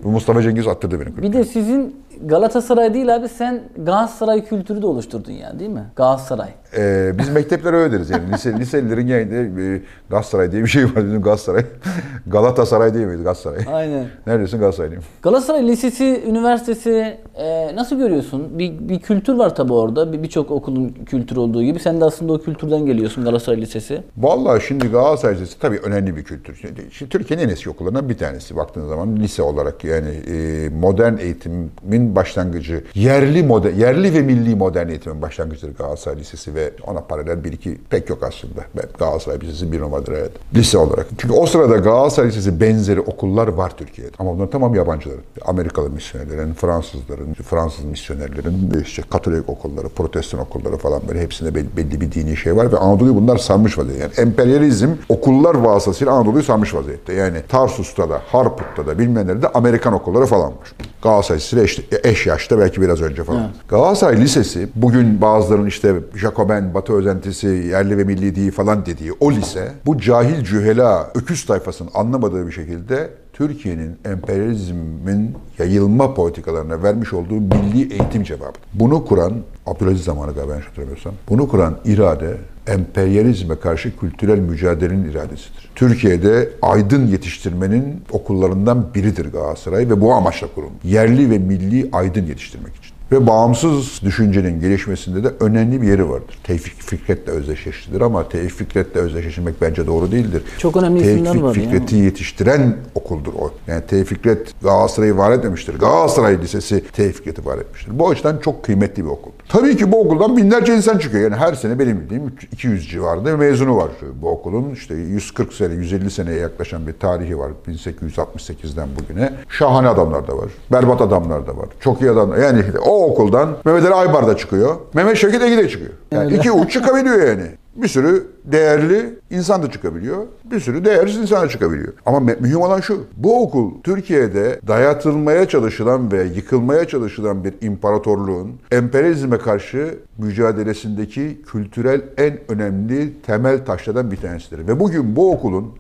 Bu Mustafa Cengiz attırdı beni kulüpte. Bir de sizin Galatasaray değil abi sen Galatasaray kültürü de oluşturdun yani değil mi? Galatasaray. Ee, biz mekteplere öyle deriz yani. Lise, liselilerin genelinde e, Galatasaray diye bir şey var. Bizim Galatasaray. Galatasaray değil miydi Galatasaray? Aynen. Neredesin Galatasaraylıyım. Galatasaray Lisesi, Üniversitesi e, nasıl görüyorsun? Bir, bir kültür var tabi orada. Bir- Birçok okulun kültürü olduğu gibi. Sen de aslında o kültürden geliyorsun Galatasaray Lisesi. Vallahi şimdi Galatasaray Lisesi tabii önemli bir kültür. Şimdi, şimdi Türkiye'nin en eski okullarından bir tanesi baktığın zaman lise olarak yani e, modern eğitimin başlangıcı, yerli modern, yerli ve milli modern eğitimin başlangıcıdır Galatasaray Lisesi ve ona paralel bir iki pek yok aslında. Galatasaray Lisesi bir numaradır evet. Lise olarak. Çünkü o sırada Galatasaray Lisesi benzeri okullar var Türkiye'de. Ama bunların tamam yabancıların. Amerikalı misyonerlerin, Fransızların, Fransız misyonerlerin, işte Katolik okulları, Protestan okulları falan böyle hepsinde belli, belli bir dini şey var ve Anadolu'yu bunlar sarmış vaziyette. Yani emperyalizm okullar vasıtasıyla Anadolu'yu sarmış vaziyette. Yani Tarsus'ta da, Harput'ta da bilmem nerede Amerikan okulları falan var. Galatasaray Lisesi eş, eş yaşta belki biraz önce falan. Galatasaray Lisesi bugün bazılarının işte Jacoben, Batı özentisi, yerli ve milli değil falan dediği o lise bu cahil cühela öküz tayfasının anlamadığı bir şekilde Türkiye'nin emperyalizmin yayılma politikalarına vermiş olduğu milli eğitim cevabı. Bunu kuran, Abdülaziz zamanı galiba ben hatırlamıyorsam, bunu kuran irade emperyalizme karşı kültürel mücadelenin iradesidir. Türkiye'de aydın yetiştirmenin okullarından biridir Galatasaray ve bu amaçla kurulmuş. Yerli ve milli aydın yetiştirmek için. Ve bağımsız düşüncenin gelişmesinde de önemli bir yeri vardır. Tevfik Fikret'le özdeşleştirilir ama Tevfik Fikret'le özdeşleştirmek bence doğru değildir. Çok önemli isimler Tevfik var ya. Fikret'i yetiştiren okuldur o. Yani Tevfik Fikret Galatasaray'ı var etmemiştir. Galatasaray Lisesi Tevfik Fikret'i var etmiştir. Bu açıdan çok kıymetli bir okul. Tabii ki bu okuldan binlerce insan çıkıyor. Yani her sene benim bildiğim 200 civarında mezunu var bu okulun. İşte 140 sene, 150 seneye yaklaşan bir tarihi var. 1868'den bugüne. Şahane adamlar da var. Berbat adamlar da var. Çok iyi adamlar. Yani o okuldan Mehmet Ali Aybar da çıkıyor. Mehmet Şevket Egi de çıkıyor. Yani iki uç çıkabiliyor yani. Bir sürü değerli insan da çıkabiliyor. Bir sürü değersiz insan da çıkabiliyor. Ama mühim olan şu. Bu okul Türkiye'de dayatılmaya çalışılan ve yıkılmaya çalışılan bir imparatorluğun emperyalizme karşı mücadelesindeki kültürel en önemli temel taşlardan bir tanesidir. Ve bugün bu okulun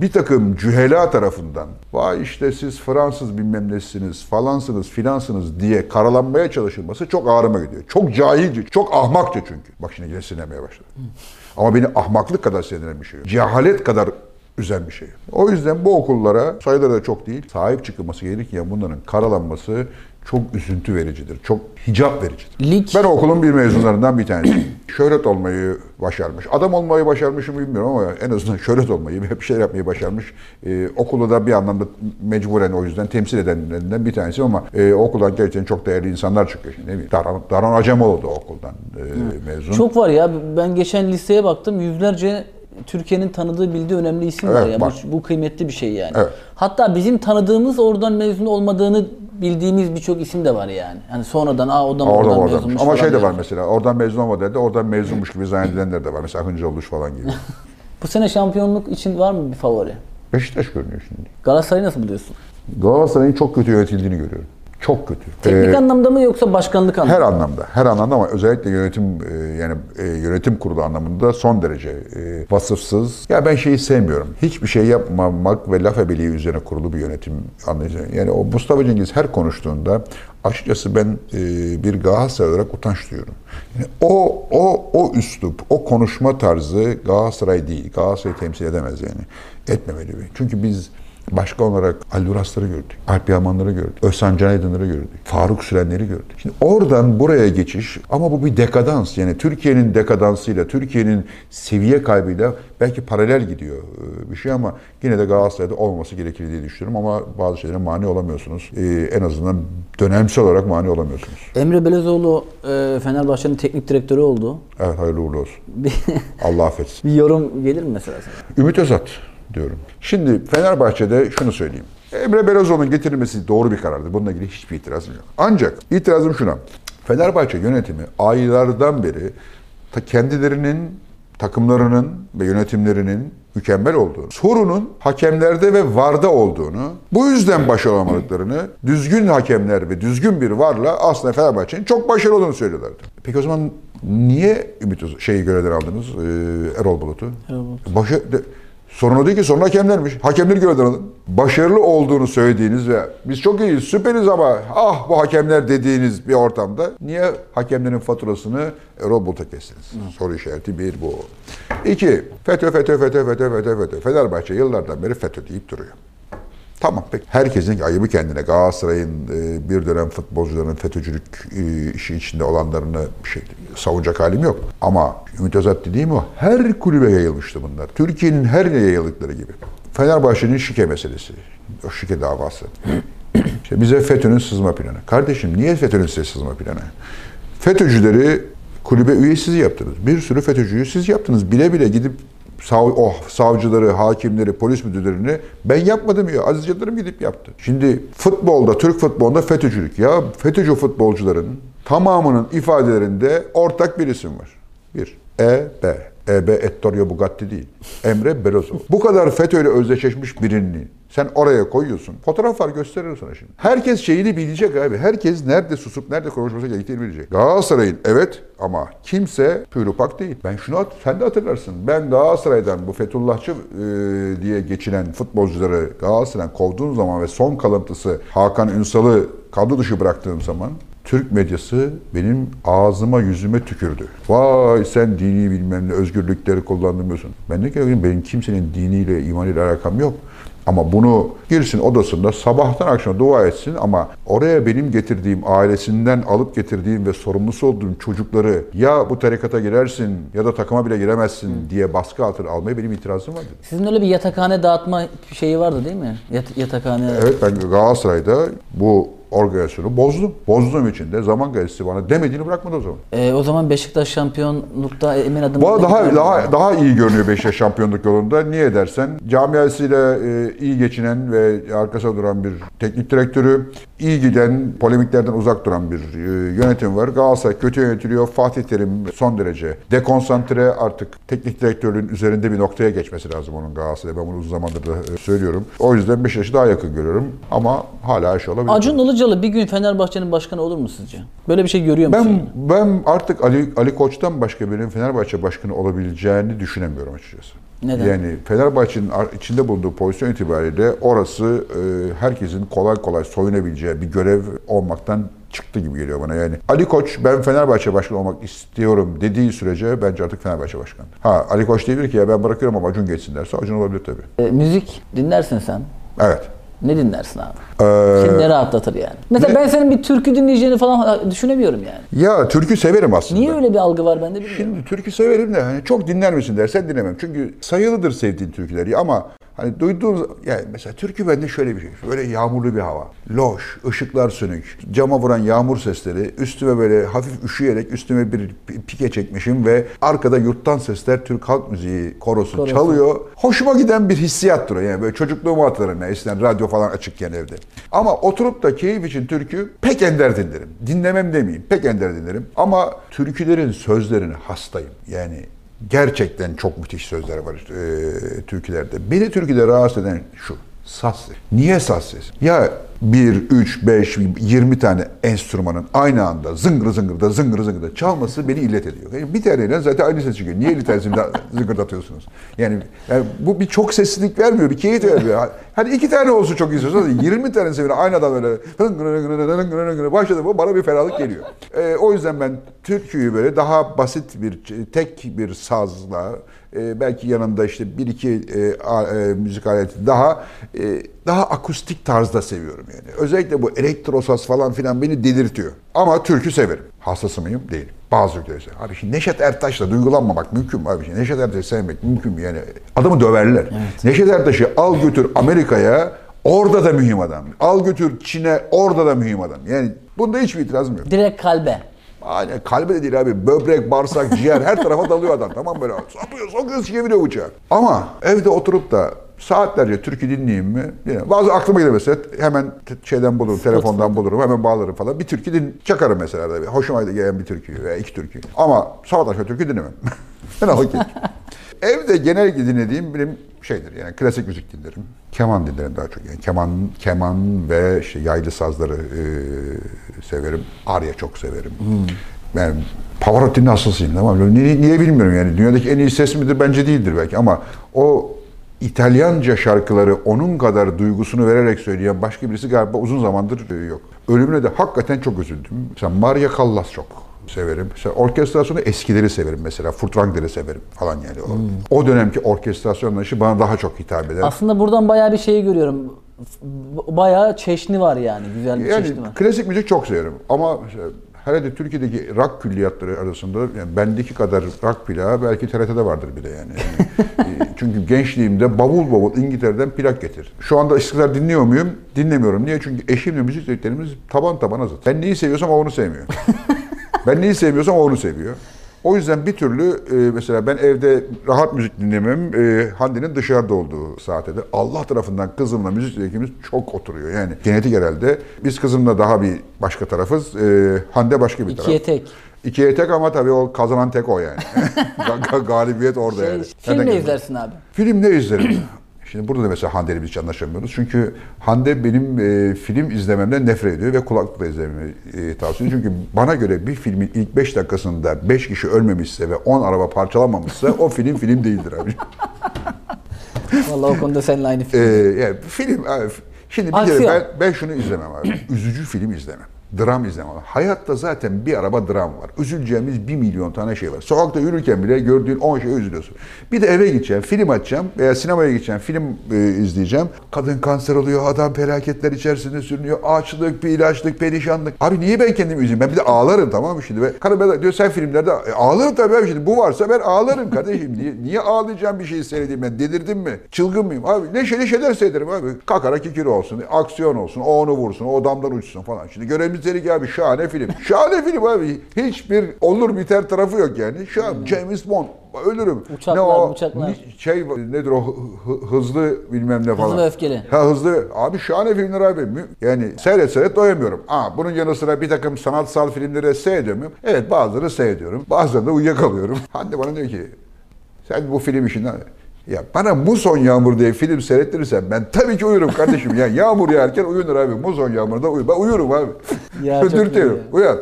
bir takım cühela tarafından vay işte siz Fransız bilmem nesiniz falansınız filansınız diye karalanmaya çalışılması çok ağrıma gidiyor. Çok cahilce, çok ahmakça çünkü. Bak şimdi yine sinirlenmeye başladı. Ama beni ahmaklık kadar sinirlen bir şey yok. Cehalet kadar üzen bir şey. O yüzden bu okullara sayıları da çok değil. Sahip çıkılması gerekirken bunların karalanması çok üzüntü vericidir. Çok hicap vericidir. Lig Ben okulun bir mezunlarından bir tanesiyim. şöhret olmayı başarmış. Adam olmayı başarmış mı bilmiyorum ama en azından şöhret olmayı, bir şeyler yapmayı başarmış. Ee, okulu da bir anlamda mecburen o yüzden temsil edenlerinden bir tanesi ama e, okuldan gerçekten çok değerli insanlar çıkıyor. Şimdi, ne Daran, Daran Acemoğlu da okuldan e, mezun. çok var ya. Ben geçen listeye baktım. Yüzlerce Türkiye'nin tanıdığı, bildiği önemli isim var Evet, ya. var. Bu, bu kıymetli bir şey yani. Evet. Hatta bizim tanıdığımız oradan mezun olmadığını bildiğimiz birçok isim de var yani. Hani sonradan aa o da mı Orada oradan oradan. mezunmuş Ama şey de var diyorlar. mesela oradan mezun olmadı dedi oradan mezunmuş gibi zannedenler de var. Mesela Hıncı Oluş falan gibi. Bu sene şampiyonluk için var mı bir favori? Beşiktaş görünüyor şimdi. Galatasaray'ı nasıl buluyorsun? Galatasaray'ın çok kötü yönetildiğini görüyorum. Çok kötü. Teknik Ee, anlamda mı yoksa başkanlık anlamda Her anlamda, her anlamda ama özellikle yönetim e, yani e, yönetim kurulu anlamında son derece e, vasıfsız. Ya ben şeyi sevmiyorum. Hiçbir şey yapmamak ve laf ebeliği üzerine kurulu bir yönetim anlayışı. Yani o Mustafa Cengiz her konuştuğunda açıkçası ben bir Galatasaray olarak utanç duyuyorum. Yani o o o üslup, o konuşma tarzı Galatasaray değil. Galatasaray temsil edemez yani. Etmemeli. Çünkü biz Başka olarak Ali Urasları gördük, Alp Yamanları gördük, Özcan Can Aydınları gördük, Faruk Sürenleri gördük. Şimdi oradan buraya geçiş ama bu bir dekadans. Yani Türkiye'nin dekadansıyla, Türkiye'nin seviye kaybıyla belki paralel gidiyor e, bir şey ama yine de Galatasaray'da olması gerekir diye düşünüyorum ama bazı şeylere mani olamıyorsunuz. E, en azından dönemsel olarak mani olamıyorsunuz. Emre Belezoğlu e, Fenerbahçe'nin teknik direktörü oldu. Evet hayırlı uğurlu olsun. Allah affetsin. bir yorum gelir mi mesela sana? Ümit Özat diyorum. Şimdi Fenerbahçe'de şunu söyleyeyim. Emre Belözoğlu'nun getirilmesi doğru bir karardı. Bununla ilgili hiçbir itirazım yok. Ancak itirazım şuna. Fenerbahçe yönetimi aylardan beri ta kendilerinin, takımlarının ve yönetimlerinin mükemmel olduğunu, sorunun hakemlerde ve VAR'da olduğunu, bu yüzden başarılı olamadıklarını, düzgün hakemler ve düzgün bir VAR'la aslında Fenerbahçe'nin çok başarılı olduğunu söylüyorlardı. Peki o zaman niye Ümit şeyi görevden aldınız? Ee, Erol Bulut'u? Erol Bulut. Başa, sorun o değil ki sorun hakemlermiş. Hakemleri görevden. Başarılı olduğunu söylediğiniz ve biz çok iyiyiz, süperiz ama ah bu hakemler dediğiniz bir ortamda niye hakemlerin faturasını Erol Bulut'a kestiniz? Soru işareti bir bu. İki, FETÖ, FETÖ, FETÖ, FETÖ, FETÖ, FETÖ. Fenerbahçe yıllardan beri FETÖ deyip duruyor. Tamam peki. Herkesin ayıbı kendine. Galatasaray'ın e, bir dönem futbolcuların FETÖ'cülük e, işi içinde olanlarını şey savunacak halim yok. Ama Ümit Özat dediğim o. Her kulübe yayılmıştı bunlar. Türkiye'nin her yerine yayıldıkları gibi. Fenerbahçe'nin şike meselesi. O şike davası. İşte bize FETÖ'nün sızma planı. Kardeşim niye FETÖ'nün size sızma planı? FETÖ'cüleri kulübe üyesiz yaptınız. Bir sürü FETÖ'cüyü siz yaptınız. Bile bile gidip sav oh, savcıları, hakimleri, polis müdürlerini ben yapmadım ya. Aziz Yıldırım gidip yaptı. Şimdi futbolda, Türk futbolunda FETÖ'cülük. Ya FETÖ'cü futbolcuların tamamının ifadelerinde ortak bir isim var. Bir. E.B. E.B. Ettorio Bugatti değil. Emre Belözoğlu. Bu kadar FETÖ ile özdeşleşmiş birini sen oraya koyuyorsun. Fotoğraf var gösteririm sana şimdi. Herkes şeyini bilecek abi. Herkes nerede susup nerede konuşması gerektiğini bilecek. Galatasaray'ın evet ama kimse pürüpak değil. Ben şunu at, sen de hatırlarsın. Ben Galatasaray'dan bu Fethullahçı e, diye geçinen futbolcuları Galatasaray'dan kovduğum zaman ve son kalıntısı Hakan Ünsal'ı kadro dışı bıraktığım zaman Türk medyası benim ağzıma yüzüme tükürdü. Vay sen dini bilmem ne özgürlükleri kullandırmıyorsun. Ben ne ki benim kimsenin diniyle imanıyla alakam yok. Ama bunu girsin odasında sabahtan akşama dua etsin ama oraya benim getirdiğim ailesinden alıp getirdiğim ve sorumlusu olduğum çocukları ya bu tarikata girersin ya da takıma bile giremezsin diye baskı altına almaya benim itirazım vardı. Sizin öyle bir yatakhane dağıtma şeyi vardı değil mi? Yat- yatakhane. Evet ben Galatasaray'da bu organizasyonu bozdum. Bozduğum için de zaman gazetesi bana demediğini bırakmadı o zaman. E, o zaman Beşiktaş şampiyonlukta emin adım. Bu daha daha daha iyi görünüyor Beşiktaş şampiyonluk yolunda. Niye dersen camiasıyla e, iyi geçinen ve arkasında duran bir teknik direktörü, iyi giden, polemiklerden uzak duran bir e, yönetim var. Galatasaray kötü yönetiliyor. Fatih Terim son derece dekonsantre artık teknik direktörlüğün üzerinde bir noktaya geçmesi lazım onun Galatasaray'a. Ben bunu uzun zamandır da e, söylüyorum. O yüzden Beşiktaş'ı daha yakın görüyorum ama hala şey olabilir. Acun Ilıcalı bir gün Fenerbahçe'nin başkanı olur mu sizce? Böyle bir şey görüyor musun? Ben ben artık Ali Ali Koç'tan başka birinin Fenerbahçe başkanı olabileceğini düşünemiyorum açıkçası. Neden? Yani Fenerbahçe'nin içinde bulunduğu pozisyon itibariyle orası e, herkesin kolay kolay soyunabileceği bir görev olmaktan çıktı gibi geliyor bana. Yani Ali Koç ben Fenerbahçe başkanı olmak istiyorum dediği sürece bence artık Fenerbahçe başkanı. Ha Ali Koç diyebilir ki ya ben bırakıyorum ama Acun geçsin derse Acun olabilir tabii. E, müzik dinlersin sen. Evet. Ne dinlersin abi? Ee, Seni ne rahatlatır yani? Mesela ben senin bir türkü dinleyeceğini falan düşünemiyorum yani. ya türkü severim aslında. Niye öyle bir algı var bende bilmiyorum. Şimdi türkü severim de hani çok dinler misin dersen dinlemem. Çünkü sayılıdır sevdiğin türküleri ama hani duyduğum yani mesela türkü bende şöyle bir şey. Böyle yağmurlu bir hava. Loş, ışıklar sönük, cama vuran yağmur sesleri, üstüme böyle hafif üşüyerek üstüme bir pike çekmişim ve arkada yurttan sesler Türk halk müziği korosu, Korosu. çalıyor. Hoşuma giden bir hissiyattır o yani böyle çocukluğumu hatırlarım yani eskiden radyo falan açıkken evde. Ama oturup da keyif için türkü pek ender dinlerim. Dinlemem demeyeyim, pek ender dinlerim. Ama türkülerin sözlerine hastayım. Yani gerçekten çok müthiş sözler var e, türkülerde. Beni türküde rahatsız eden şu. Saz ses. Niye saz ses? Ya 1, 3, 5, 20 tane enstrümanın aynı anda zıngır zıngırda zıngır zıngırda çalması beni illet ediyor. Yani bir taneyle zaten aynı ses çıkıyor. Niye 50 tanesini de zıngırdatıyorsunuz? Yani, yani bu bir çok sessizlik vermiyor, bir keyif vermiyor. Hadi iki tane olsun çok istiyorsanız 20 tanesi bile aynı adam böyle hıngır hıngır hıngır hıngır başladı bu bana bir ferahlık geliyor. Ee, o yüzden ben türküyü böyle daha basit bir tek bir sazla e, belki yanında işte bir iki e, a- e, müzik aleti daha e, daha akustik tarzda seviyorum yani. Özellikle bu elektro saz falan filan beni delirtiyor. Ama türkü severim. Hastası mıyım? Değilim. Bazı türküleri. Abi şimdi Neşet Ertaş'la duygulanmamak mümkün mü abi? Şimdi Neşet Ertaş'ı sevmek mümkün mü? Yani adamı döverler. Neşet Ertaş'ı al götür Amerika'ya orada da mühim adam. Al götür Çin'e orada da mühim adam. Yani bunda hiçbir itirazım yok. Direkt kalbe. Yani kalbe de değil abi. Böbrek, bağırsak, ciğer her tarafa dalıyor adam. Tamam böyle. Sokuyor, sokuyor, çeviriyor uçağı. Ama evde oturup da saatlerce türkü dinleyeyim mi? Yine bazı aklıma gelir mesela hemen şeyden bulurum, telefondan bulurum, hemen bağlarım falan. Bir türkü din çakarım mesela da. bir Hoşuma gelen bir türkü veya iki türkü. Ama sabah akşam türkü dinlemem. ben okey. Evde genellikle dinlediğim benim şeydir yani klasik müzik dinlerim. Keman dinlerim daha çok. Yani keman, keman ve işte yaylı sazları e, severim. Arya çok severim. Ben Pavarotti'nin hastasıyım tamam mı? Niye, niye bilmiyorum yani. Dünyadaki en iyi ses midir? Bence değildir belki ama o İtalyanca şarkıları onun kadar duygusunu vererek söyleyen başka birisi galiba uzun zamandır e, yok. Ölümüne de hakikaten çok üzüldüm. Mesela Maria Callas çok severim. Mesela orkestrasyonu eskileri severim mesela. Furtwängler'i severim falan yani. O, o dönemki orkestrasyon anlayışı bana daha çok hitap eder. Aslında buradan bayağı bir şey görüyorum. Bayağı çeşni var yani. Güzel bir Yani çeşni var. klasik müzik çok severim ama herhalde Türkiye'deki rock külliyatları arasında yani bendeki kadar rock plağı belki TRT'de vardır bir de yani. Yani, e, Çünkü gençliğimde bavul bavul İngiltere'den plak getir. Şu anda eskiden dinliyor muyum? Dinlemiyorum. Niye? Çünkü eşimle müzik zevklerimiz taban tabana zıt. Ben neyi seviyorsam o onu sevmiyor. ben neyi sevmiyorsam o onu seviyor. O yüzden bir türlü e, mesela ben evde rahat müzik dinlemem. E, Hande'nin dışarıda olduğu saate de Allah tarafından kızımla müzik zevkimiz çok oturuyor. Yani genetik herhalde. Biz kızımla daha bir başka tarafız. E, Hande başka bir taraf. İkiye tek. İkiye tek ama tabii o kazanan tek o yani. Ga- ga- Galibiyet orada Şey, yani. film ne izlersin abi? Film ne izlerim? Şimdi burada da mesela Hande'yle biz hiç anlaşamıyoruz. Çünkü Hande benim e, film izlememden nefret ediyor ve kulaklıkla izlememi e, tavsiye ediyor. Çünkü bana göre bir filmin ilk 5 dakikasında 5 kişi ölmemişse ve 10 araba parçalanmamışsa o film film değildir abi. Vallahi o konuda seninle aynı E, fikir. yani film abi, Şimdi bir Aksiyon. kere ben, ben şunu izlemem abi. Üzücü film izlemem. Dram izlemem. Hayatta zaten bir araba dram var. Üzüleceğimiz bir milyon tane şey var. Sokakta yürürken bile gördüğün 10 şeye üzülüyorsun. Bir de eve gideceğim, film açacağım veya sinemaya gideceğim, film e, izleyeceğim. Kadın kanser oluyor, adam felaketler içerisinde sürünüyor. Açlık, bir ilaçlık, perişanlık. Abi niye ben kendimi üzeyim? Ben bir de ağlarım tamam mı şimdi? Ve karım bana diyor sen filmlerde e, ağlarım tabii abi şimdi. Bu varsa ben ağlarım kardeşim. Niye, niye ağlayacağım bir şeyi seyredeyim ben? Delirdim mi? Çılgın mıyım? Abi neşeli şeyler seyrederim abi. Kakara kikiri olsun, aksiyon olsun, o onu vursun, o damdan uçsun falan. Şimdi görevimiz dedik abi şahane film. Şahane film abi. Hiçbir olur biter tarafı yok yani. Şu an James Bond ölürüm. Uçaklar, o, uçaklar. Şey nedir o hı- hı- hızlı bilmem ne falan. ve öfkeli. Ha hızlı. Abi şahane filmler abi. Yani seyret seyret doyamıyorum. Aa, bunun yanı sıra bir takım sanatsal filmleri seyrediyor muyum? Evet bazıları seyrediyorum. Bazen de uyuyakalıyorum. Hande bana diyor ki sen bu film işinden ya bana Muson Yağmur diye film seyrettirirsen ben tabii ki uyurum kardeşim. Ya yağmur yağarken uyunur abi. Muson Yağmur'da uyu. Ben uyurum abi. Ya Dürtüyorum. Uyan.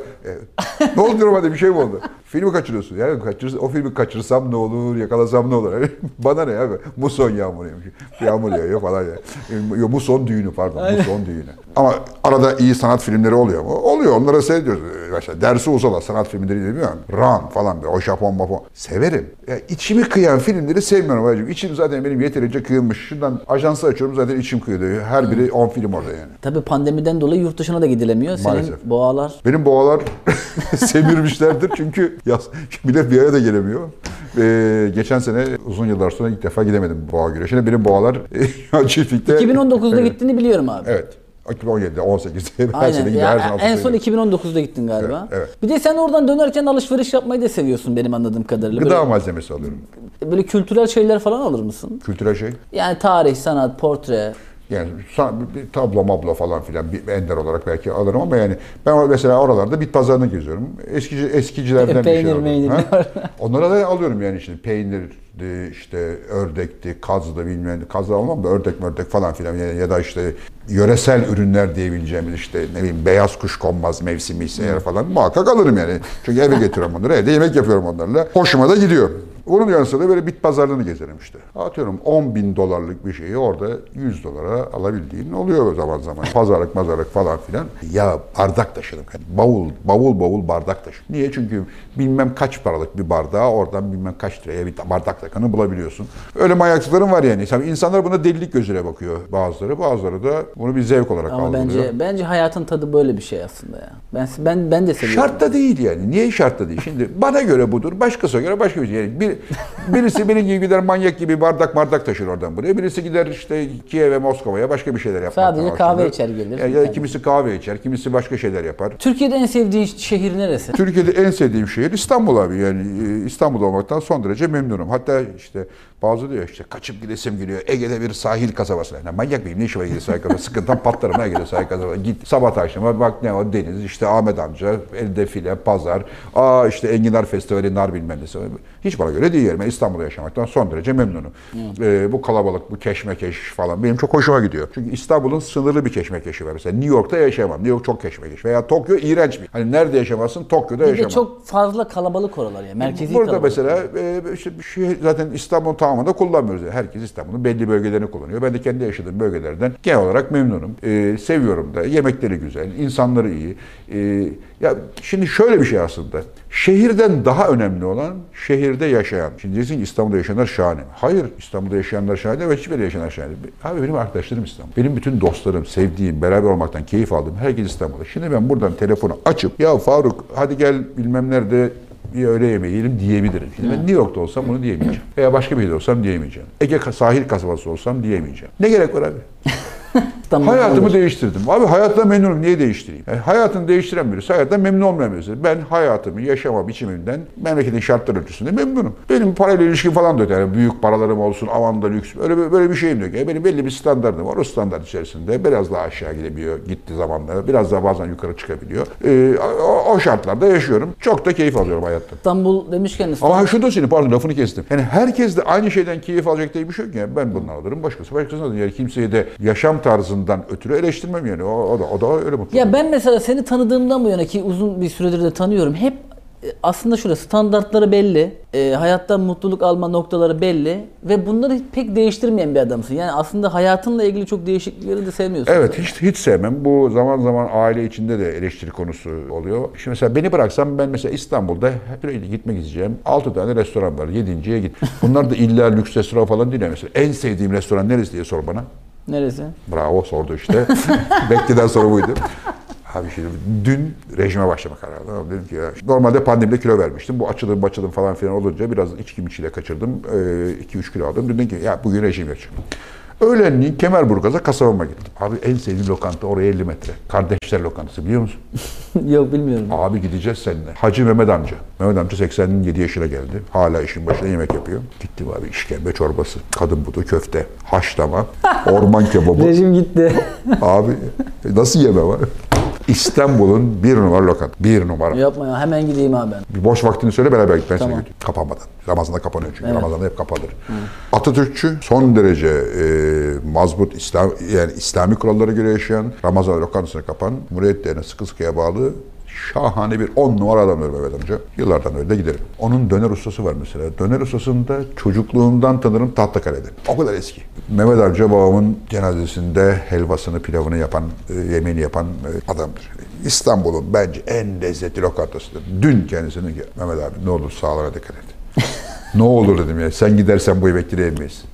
Ne oldu diyorum hadi bir şey mi oldu? Filmi kaçırıyorsun. Ya kaçırırsın, o filmi kaçırsam ne olur, yakalasam ne olur? Bana ne abi? Muson yağmuruymuş. Yağmur yağıyor falan ya. E, yo, Muson düğünü pardon. Muson düğünü. Ama arada iyi sanat filmleri oluyor mu? Oluyor. Onlara seyrediyoruz. E, Mesela dersi Uzala sanat filmleri demiyorum. Ran falan böyle. O Japon mafon. Severim. Ya içimi kıyan filmleri sevmiyorum. Hacım. İçim zaten benim yeterince kıyılmış. Şuradan ajansı açıyorum zaten içim kıyılıyor. Her biri 10 film orada yani. Tabii pandemiden dolayı yurt dışına da gidilemiyor. Senin Maalesef. boğalar Benim boğalar semirmişlerdir çünkü yaz, millet bir araya da gelemiyor. Ee, geçen sene uzun yıllar sonra ilk defa gidemedim boğa güreşine. Benim boğalar çiftlikte... 2019'da Evet. gittiğini biliyorum abi. Evet. 2017'de, 18'de her sene gidiyor. Her sene en son Atatürk'e 2019'da gittin galiba. Evet, evet. Bir de sen oradan dönerken alışveriş yapmayı da seviyorsun benim anladığım kadarıyla. Gıda Böyle, malzemesi alıyorum. böyle kültürel şeyler falan alır mısın? Kültürel şey. Yani tarih, sanat, portre. Yani bir- tablo mablo falan filan bir ender olarak belki alırım ama yani ben mesela oralarda bit pazarına geziyorum. Eskici eskicilerden bir şey Peynir, alıyorum. Ha? Onlara da alıyorum yani şimdi peynirdi, işte ördekti, kazdı bilmem ne. Kazdı almam da ördek mördek falan filan yani ya da işte yöresel ürünler diyebileceğimiz işte ne bileyim beyaz kuş konmaz mevsimi ise eğer falan muhakkak alırım yani. Çünkü eve getiriyorum onları, evde yemek yapıyorum onlarla. Hoşuma da gidiyor. Bunun yanı sıra böyle bit pazarlarını gezerim işte. Atıyorum 10 bin dolarlık bir şeyi orada 100 dolara alabildiğin oluyor zaman zaman. Pazarlık mazarlık falan filan. Ya bardak taşıdım. Yani bavul, bavul bavul bardak taşıdım. Niye? Çünkü bilmem kaç paralık bir bardağı oradan bilmem kaç liraya bir bardak takanı bulabiliyorsun. Öyle manyaklıklarım var yani. Tabii insanlar buna delilik gözüyle bakıyor bazıları. Bazıları da bunu bir zevk olarak Ama algılıyor. bence bence hayatın tadı böyle bir şey aslında ya. Ben ben ben de seviyorum. Şart da değil yani. Niye şart da değil? Şimdi bana göre budur, başkasına göre başka bir şey. Yani bir, birisi benim gibi gider manyak gibi bardak bardak taşır oradan buraya. Birisi gider işte Kiev'e, Moskova'ya başka bir şeyler yapmaktan Sadece kahve içer gelir. Ya, ya kimisi kahve içer, kimisi başka şeyler yapar. Türkiye'de en sevdiğin şehir neresi? Türkiye'de en sevdiğim şehir İstanbul abi. Yani e, İstanbul olmaktan son derece memnunum. Hatta işte bazı diyor işte kaçıp gidesim geliyor. Ege'de bir sahil kasabası. Yani manyak mıyım? Ne işe var Ege'de sahil kasabası? Sıkıntıdan patlarım Ege'de sahil kasabası. Git sabah akşama bak ne o deniz işte Ahmet amca elde file pazar. Aa işte Enginar Festivali nar bilmem nesi. Hiç bana göre değil. Ben İstanbul'da yaşamaktan son derece memnunum. E, bu kalabalık, bu keşmekeş falan benim çok hoşuma gidiyor. Çünkü İstanbul'un sınırlı bir keşmekeşi var. Mesela New York'ta yaşayamam. New York çok keşmekeş. Veya Tokyo iğrenç bir. Hani nerede yaşamazsın? Tokyo'da Bir de yaşamam. çok fazla kalabalık oralar ya. Merkezi Burada kalabalık. mesela e, işte şey zaten İstanbul tamamında kullanmıyoruz. Herkes İstanbul'un belli bölgelerini kullanıyor. Ben de kendi yaşadığım bölgelerden genel olarak memnunum. E, seviyorum da. Yemekleri güzel, insanları iyi. E, ya şimdi şöyle bir şey aslında. Şehirden daha önemli olan şehirde yaşayan. Şimdi diyeceksin ki İstanbul'da yaşayanlar şahane. Hayır İstanbul'da yaşayanlar şahane ve hiçbir yaşayanlar şahane. Abi benim arkadaşlarım İstanbul. Benim bütün dostlarım, sevdiğim, beraber olmaktan keyif aldığım herkes İstanbul'da. Şimdi ben buradan telefonu açıp ya Faruk hadi gel bilmem nerede bir öğle yemeği yiyelim diyebilirim. Şimdi ben New York'ta olsam bunu diyemeyeceğim. Veya başka bir yerde olsam diyemeyeceğim. Ege sahil kasabası olsam diyemeyeceğim. Ne gerek var abi? Hayatımı değiştirdim. Abi hayatla memnunum. Niye değiştireyim? Yani hayatını değiştiren birisi hayattan memnun olmayan birisi. Ben hayatımı, yaşama biçimimden memleketin şartları ölçüsünde memnunum. Benim parayla ilişkim falan da yok. Yani büyük paralarım olsun, avanda lüks. Öyle, böyle bir şeyim yok. Yani benim belli bir standardım var. O standart içerisinde biraz daha aşağı gidebiliyor gitti zamanla. Biraz daha bazen yukarı çıkabiliyor. Ee, o, o şartlarda yaşıyorum. Çok da keyif alıyorum hayattan. İstanbul demişken İstanbul. Ama şunu da söyleyeyim, pardon lafını kestim. Yani herkes de aynı şeyden keyif alacak diye bir şey yok yani. Ben bundan alırım, başkası başkasından alır. Yani kimseyi de yaşam tarzından ötürü eleştirmem yani. O, o da, o da öyle mutlu. Ya ben mesela seni tanıdığımdan bu yana ki uzun bir süredir de tanıyorum. Hep aslında şöyle standartları belli. E, hayatta mutluluk alma noktaları belli. Ve bunları pek değiştirmeyen bir adamsın. Yani aslında hayatınla ilgili çok değişiklikleri de sevmiyorsun. Evet hiç hiç sevmem. Bu zaman zaman aile içinde de eleştiri konusu oluyor. Şimdi mesela beni bıraksam ben mesela İstanbul'da sürekli gitmek isteyeceğim. 6 tane restoran var. 7.ye git. Bunlar da illa lüks restoran falan değil. Mesela en sevdiğim restoran neresi diye sor bana. Neresi? Bravo sordu işte. Bekleden soru buydu. Abi şimdi dün rejime başlama kararı aldım. Dedim ki ya, normalde pandemide kilo vermiştim. Bu açılım açılım falan filan olunca biraz içki miçiyle kaçırdım. 2-3 kilo aldım. Dedim ki ya bugün rejim yapacağım. Öğlenliğin Kemerburgaz'a kasabama gittim. Abi en sevdiğim lokanta oraya 50 metre. Kardeşler lokantası biliyor musun? Yok bilmiyorum. Abi gideceğiz seninle. Hacı Mehmet amca. Mehmet amca 87 yaşına geldi. Hala işin başında yemek yapıyor. Gittim abi işkembe çorbası, kadın budu, köfte, haşlama, orman kebabı. Rejim gitti. Abi nasıl yeme var? İstanbul'un bir numara lokanta. Bir numara. Yapma ya hemen gideyim abi ben. Bir boş vaktini söyle beraber git ben Tamam. seni götüreyim. Kapanmadan. Ramazan'da kapanıyor çünkü. Ramazan'da hep kapalıdır. Atatürkçü, son derece e, mazbut İslam yani İslami kurallara göre yaşayan, Ramazan lokantasını kapan, Cumhuriyet Derneği'ne sıkı sıkıya bağlı şahane bir on numara adamdır Mehmet amca. Yıllardan öyle de giderim. Onun döner ustası var mesela. Döner ustasını da çocukluğumdan tanırım Tahtakale'de. O kadar eski. Mehmet amca babamın cenazesinde helvasını, pilavını yapan, e, yemeğini yapan e, adamdır. İstanbul'un bence en lezzetli lokantasıdır. Dün kendisine ki Mehmet abi ne olur sağlığına dikkat et. ne olur dedim ya sen gidersen bu yemekleri yemeyiz.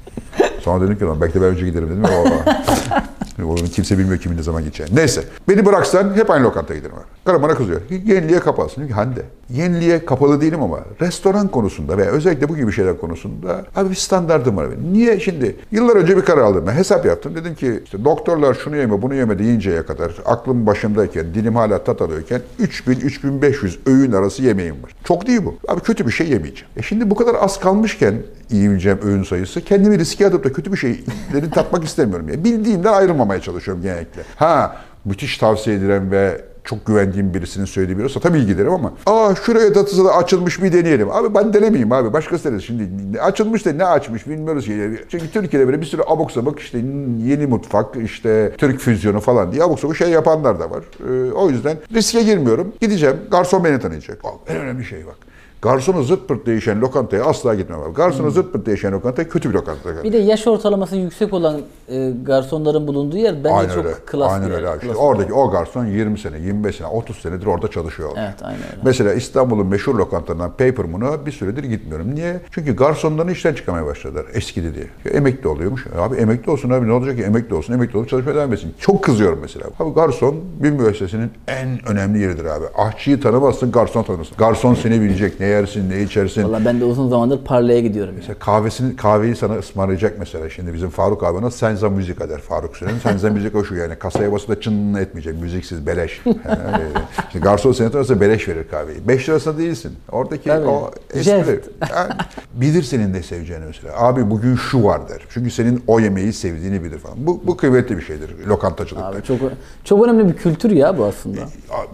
Sonra dedim ki de ben önce giderim dedim. Onu kimse bilmiyor kimin ne zaman gideceğini. Neyse. Beni bıraksan hep aynı lokantaya giderim. Karım bana kızıyor. Yeniliğe. Diyorum ki Hande. Yeniliğe kapalı değilim ama restoran konusunda veya özellikle bu gibi şeyler konusunda abi bir standardım var. Niye şimdi? Yıllar önce bir karar aldım. Ben hesap yaptım. Dedim ki işte doktorlar şunu yeme bunu yeme deyinceye kadar aklım başımdayken dilim hala tat alıyorken 3000-3500 öğün arası yemeğim var. Çok değil bu. Abi kötü bir şey yemeyeceğim. E şimdi bu kadar az kalmışken yiyeceğim öğün sayısı kendimi riske atıp da kötü bir şeyleri tatmak istemiyorum. Yani bildiğimden ayrılmamaya çalışıyorum genellikle. Ha müthiş tavsiye edilen ve çok güvendiğim birisinin söylediği bir olsa tabii giderim ama aa şuraya tatlısı da açılmış bir deneyelim. Abi ben denemeyeyim abi. Başkası denesin. Şimdi açılmış da ne açmış bilmiyoruz ki. Çünkü Türkiye'de böyle bir sürü abuk sabuk işte yeni mutfak işte Türk füzyonu falan diye abuk sabuk şey yapanlar da var. Ee, o yüzden riske girmiyorum. Gideceğim. Garson beni tanıyacak. Abi, en önemli şey bak. Garsonu zırt pırt değişen lokantaya asla gitmem abi. Garsonu zırt pırt değişen lokantaya kötü bir lokanta. Bir de yaş ortalaması yüksek olan e, garsonların bulunduğu yer bence Aynen çok öyle. klas Aynen bir yer. öyle abi. İşte Klas oradaki o garson 20 sene, 25 sene, 30 senedir orada çalışıyor. yer. Evet aynen öyle. Mesela İstanbul'un meşhur lokantalarından Paper Moon'a bir süredir gitmiyorum. Niye? Çünkü garsonlarını işten çıkarmaya başladılar. Eskidi diye. Ya emekli oluyormuş. Abi emekli olsun abi ne olacak ki? Emekli olsun, emekli olup çalışmaya devam etsin. Çok kızıyorum mesela. Abi garson bir müessesinin en önemli yeridir abi. Aşçıyı tanımazsın, garson tanırsın. Garson seni bilecek. Ne yersin, ne içersin. Valla ben de uzun zamandır parlaya gidiyorum. Yani. Mesela kahvesini, kahveyi sana ısmarlayacak mesela. Şimdi bizim Faruk abi nasıl Senza Müzik der Faruk Süren'in. Senza Müzik o şu yani. Kasaya basıp da çın etmeyecek. Müziksiz beleş. Yani öyle. Şimdi garson seni tanırsa beleş verir kahveyi. 5 lirasına değilsin. Oradaki Tabii. o espri. Yani bilir senin ne seveceğini mesela. Abi bugün şu var der. Çünkü senin o yemeği sevdiğini bilir falan. Bu, bu kıymetli bir şeydir lokantacılıkta. Abi çok çok önemli bir kültür ya bu aslında.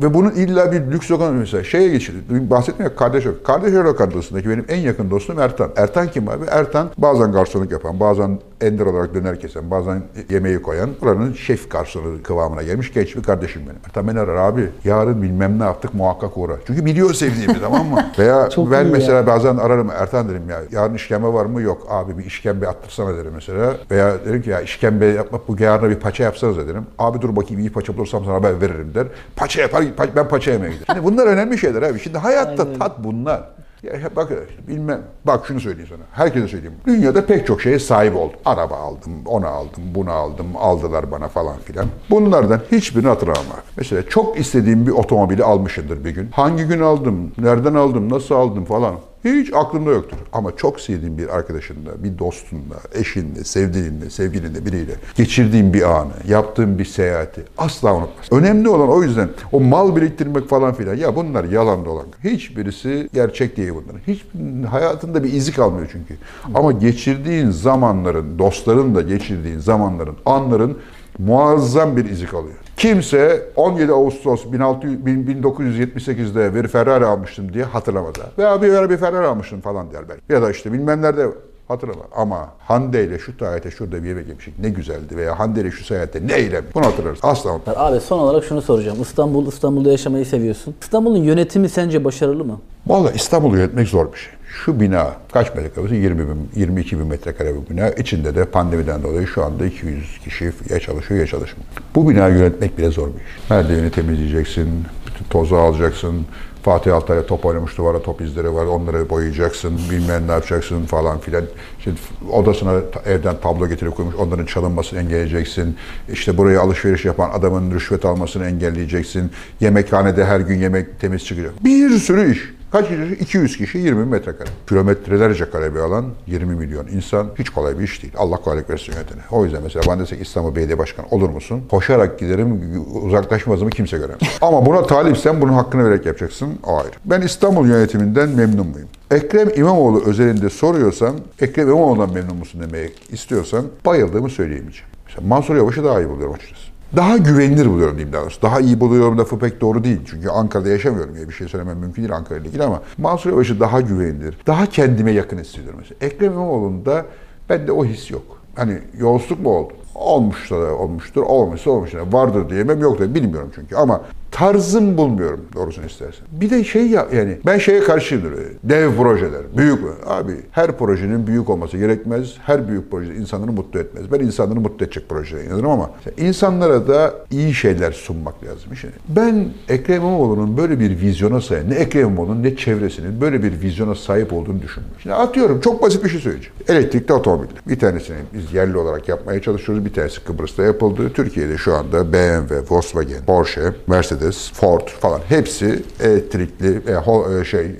Ve bunun illa bir lüks lokanta mesela şeye geçildi. Bahsetmiyor kardeş yok. Kardeş lokantasındaki benim en yakın dostum Ertan. Ertan kim abi? Ertan bazen garsonluk yapan, bazen ender olarak döner kesen, bazen yemeği koyan, buranın şef garsonu kıvamına gelmiş genç bir kardeşim benim. Ertan beni arar abi. Yarın bilmem ne yaptık muhakkak uğra. Çünkü biliyor sevdiğimi tamam mı? Veya Çok ben mesela bazen ararım Ertan derim ya yarın işkembe var mı? Yok abi bir işkembe attırsana derim mesela. Veya derim ki ya işkembe yapmak bu yarına bir paça yapsanız derim. Abi dur bakayım iyi paça bulursam sana haber veririm der. Paça yapar pa- ben paça yemeye giderim. Şimdi bunlar önemli şeyler abi. Şimdi hayatta tat bunlar. Ya bak bilmem. Bak şunu söyleyeyim sana. Herkese söyleyeyim. Dünyada pek çok şeye sahip oldum. Araba aldım, onu aldım, bunu aldım, aldılar bana falan filan. Bunlardan hiçbirini hatırlamam. Mesela çok istediğim bir otomobili almışımdır bir gün. Hangi gün aldım, nereden aldım, nasıl aldım falan. Hiç aklımda yoktur. Ama çok sevdiğim bir arkadaşınla, bir dostunla, eşinle, sevdiğinle, sevgilinle biriyle geçirdiğim bir anı, yaptığım bir seyahati asla unutmaz. Önemli olan o yüzden o mal biriktirmek falan filan ya bunlar yalan dolan. Hiçbirisi gerçek değil bunların. Hiç hayatında bir izi kalmıyor çünkü. Ama geçirdiğin zamanların, dostlarınla geçirdiğin zamanların, anların muazzam bir izi kalıyor. Kimse 17 Ağustos 1600 1978'de bir Ferrari almıştım diye hatırlamaz. abi. Veya bir bir Ferrari almıştım falan der belki. Ya da işte bilmem nerede Hatırlama. Ama Hande ile şu tarihte şurada bir yemek yemiştik. Ne güzeldi. Veya Hande ile şu seyahatte ne eylem. Bunu hatırlarız. Asla unutmam. Abi son olarak şunu soracağım. İstanbul, İstanbul'da yaşamayı seviyorsun. İstanbul'un yönetimi sence başarılı mı? Valla İstanbul'u yönetmek zor bir şey. Şu bina kaç metrekare? 20 bin, 22 bin metrekare bir bina. İçinde de pandemiden dolayı şu anda 200 kişi ya çalışıyor ya çalışmıyor. Bu binayı yönetmek bile zor bir iş. Merdiveni temizleyeceksin, bütün tozu alacaksın. Fatih Altay'la top oynamış duvara top izleri var. Onları boyayacaksın, bilmem ne yapacaksın falan filan. Şimdi odasına evden tablo getirip koymuş. Onların çalınmasını engelleyeceksin. İşte buraya alışveriş yapan adamın rüşvet almasını engelleyeceksin. Yemekhanede her gün yemek temiz çıkacak. Bir sürü iş. Kaç kişi? 200 kişi 20 metrekare. Kilometrelerce kare bir alan 20 milyon insan. Hiç kolay bir iş değil. Allah kolaylık versin yönetene. O yüzden mesela ben desek İstanbul Belediye Başkanı olur musun? Koşarak giderim uzaklaşmazımı kimse göremez. Ama buna talipsen bunun hakkını vererek yapacaksın. O ayrı. Ben İstanbul yönetiminden memnun muyum? Ekrem İmamoğlu özelinde soruyorsan, Ekrem İmamoğlu'ndan memnun musun demek istiyorsan bayıldığımı söyleyemeyeceğim. Mesela Mansur Yavaş'ı daha iyi buluyorum açıkçası. Daha güvenilir buluyorum diyeyim daha doğrusu. Daha iyi buluyorum lafı pek doğru değil. Çünkü Ankara'da yaşamıyorum diye bir şey söylemem mümkün değil Ankara ile ilgili ama Mansur Yavaş'ı daha güvenilir, daha kendime yakın hissediyorum mesela. Ekrem İmamoğlu'nda bende o his yok. Hani yolsuzluk mu oldu? Olmuşsa da olmuştur, olmamışsa olmuştur. Vardır diyemem, yok da bilmiyorum çünkü. Ama tarzım bulmuyorum doğrusunu istersen. Bir de şey ya yani ben şeye karşıyımdır. Dev projeler, büyük. Abi her projenin büyük olması gerekmez. Her büyük proje insanları mutlu etmez. Ben insanları mutlu edecek projeye inanırım ama insanlara da iyi şeyler sunmak lazım. İşte ben Ekrem İmamoğlu'nun böyle bir vizyona sahip, ne Ekrem İmamoğlu'nun ne çevresinin böyle bir vizyona sahip olduğunu düşünmüyorum. Şimdi atıyorum çok basit bir şey söyleyeceğim. Elektrikli otomobil. Bir tanesini biz yerli olarak yapmaya çalışıyoruz. Bir tanesi Kıbrıs'ta yapıldı. Türkiye'de şu anda BMW, Volkswagen, Porsche, Mercedes, Ford falan hepsi elektrikli e, e, şey e,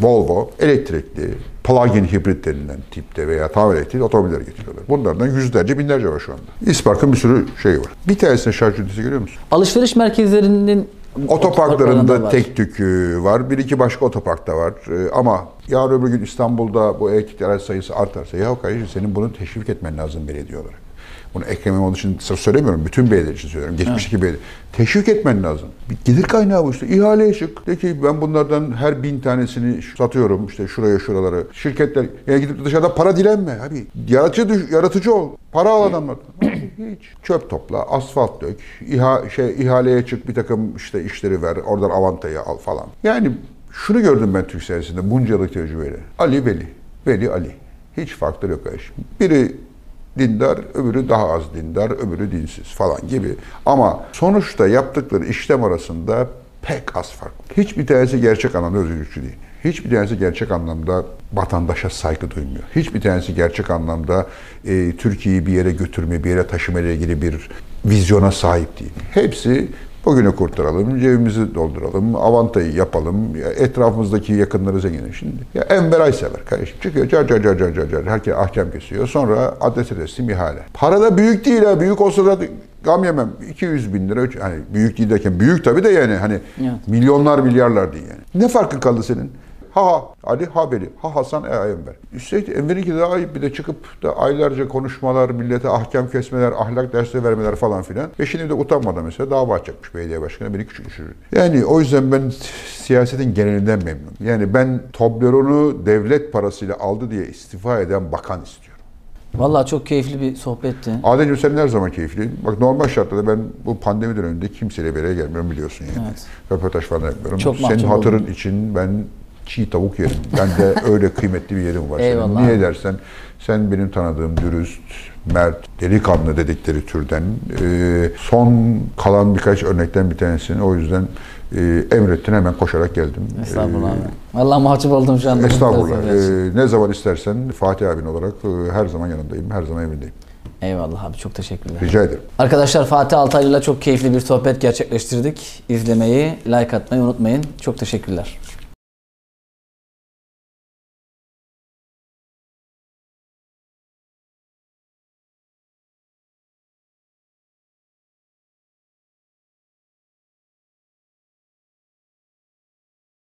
Volvo elektrikli plug-in hibrit denilen tipte veya tamamen elektrikli otomobiller getiriyorlar. Bunlardan yüzlerce binlerce var şu anda. İspark'ın bir sürü şeyi var. Bir tanesinde şarj ünitesi görüyor musun? Alışveriş merkezlerinin Otoparklarında tek tükü var. Bir iki başka otoparkta var. Ee, ama yarın öbür gün İstanbul'da bu elektrikli araç sayısı artarsa ya kardeşim senin bunu teşvik etmen lazım belediye olarak. Bunu Ekrem İmamoğlu için söylemiyorum. Bütün belediye için söylüyorum. Geçmişteki belediye. Teşvik etmen lazım. Bir gelir kaynağı bu işte. İhaleye çık. De ki ben bunlardan her bin tanesini satıyorum. işte şuraya şuraları. Şirketler. Yani gidip dışarıda para dilenme. Abi yaratıcı, yaratıcı ol. Para al adamlardan. Hiç. Çöp topla, asfalt dök, İha, şey, ihaleye çık, bir takım işte işleri ver, oradan avantayı al falan. Yani şunu gördüm ben Türk siyasetinde bunca yıllık tecrübeyle. Ali Veli, Veli Ali. Hiç farkları yok kardeşim. Biri dindar, öbürü daha az dindar, öbürü dinsiz falan gibi. Ama sonuçta yaptıkları işlem arasında pek az fark. Hiçbir tanesi gerçek anlamda özgürlükçü değil. Hiçbir tanesi gerçek anlamda vatandaşa saygı duymuyor. Hiçbir tanesi gerçek anlamda e, Türkiye'yi bir yere götürme, bir yere taşıma ile ilgili bir vizyona sahip değil. Hepsi bugünü kurtaralım, cebimizi dolduralım, avantayı yapalım, ya etrafımızdaki yakınları zenginleşin. Şimdi ya Enver Aysever kardeşim çıkıyor car car car car car car herkes ahkam kesiyor. Sonra adrese teslim ihale. Para da büyük değil ha. Büyük olsa da gam yemem. 200 bin lira. üç- Hani büyük değil derken büyük tabii de yani hani Evet. milyonlar milyarlar değil yani. Ne farkın kaldı senin? Ha ha Ali ha Veli, ha Hasan e Enver. Üstelik Enver'inki daha iyi bir de çıkıp da aylarca konuşmalar, millete ahkam kesmeler, ahlak dersleri vermeler falan filan. Ve şimdi de utanmadan mesela dava açacakmış belediye başkanı beni küçük düşürür. Yani o yüzden ben siyasetin genelinden memnunum. Yani ben Toblerone'u devlet parasıyla aldı diye istifa eden bakan istiyorum. Vallahi çok keyifli bir sohbetti. Ademciğim sen her zaman keyifli. Bak normal şartlarda ben bu pandemi döneminde kimseyle bir araya gelmiyorum biliyorsun yani. Evet. Röportaj falan yapmıyorum. Çok Senin hatırın oldum. için ben çiğ tavuk yerim. Ben de öyle kıymetli bir yerim var. senin. Niye dersen sen benim tanıdığım dürüst, mert, delikanlı dedikleri türden e, son kalan birkaç örnekten bir tanesini o yüzden e, emrettin hemen koşarak geldim. Estağfurullah E, abi. Vallahi mahcup oldum şu anda. Estağfurullah. Biraz. E, ne zaman istersen Fatih abin olarak e, her zaman yanındayım, her zaman emrindeyim. Eyvallah abi çok teşekkürler. Rica ederim. Arkadaşlar Fatih Altaylı'yla çok keyifli bir sohbet gerçekleştirdik. İzlemeyi, like atmayı unutmayın. Çok teşekkürler.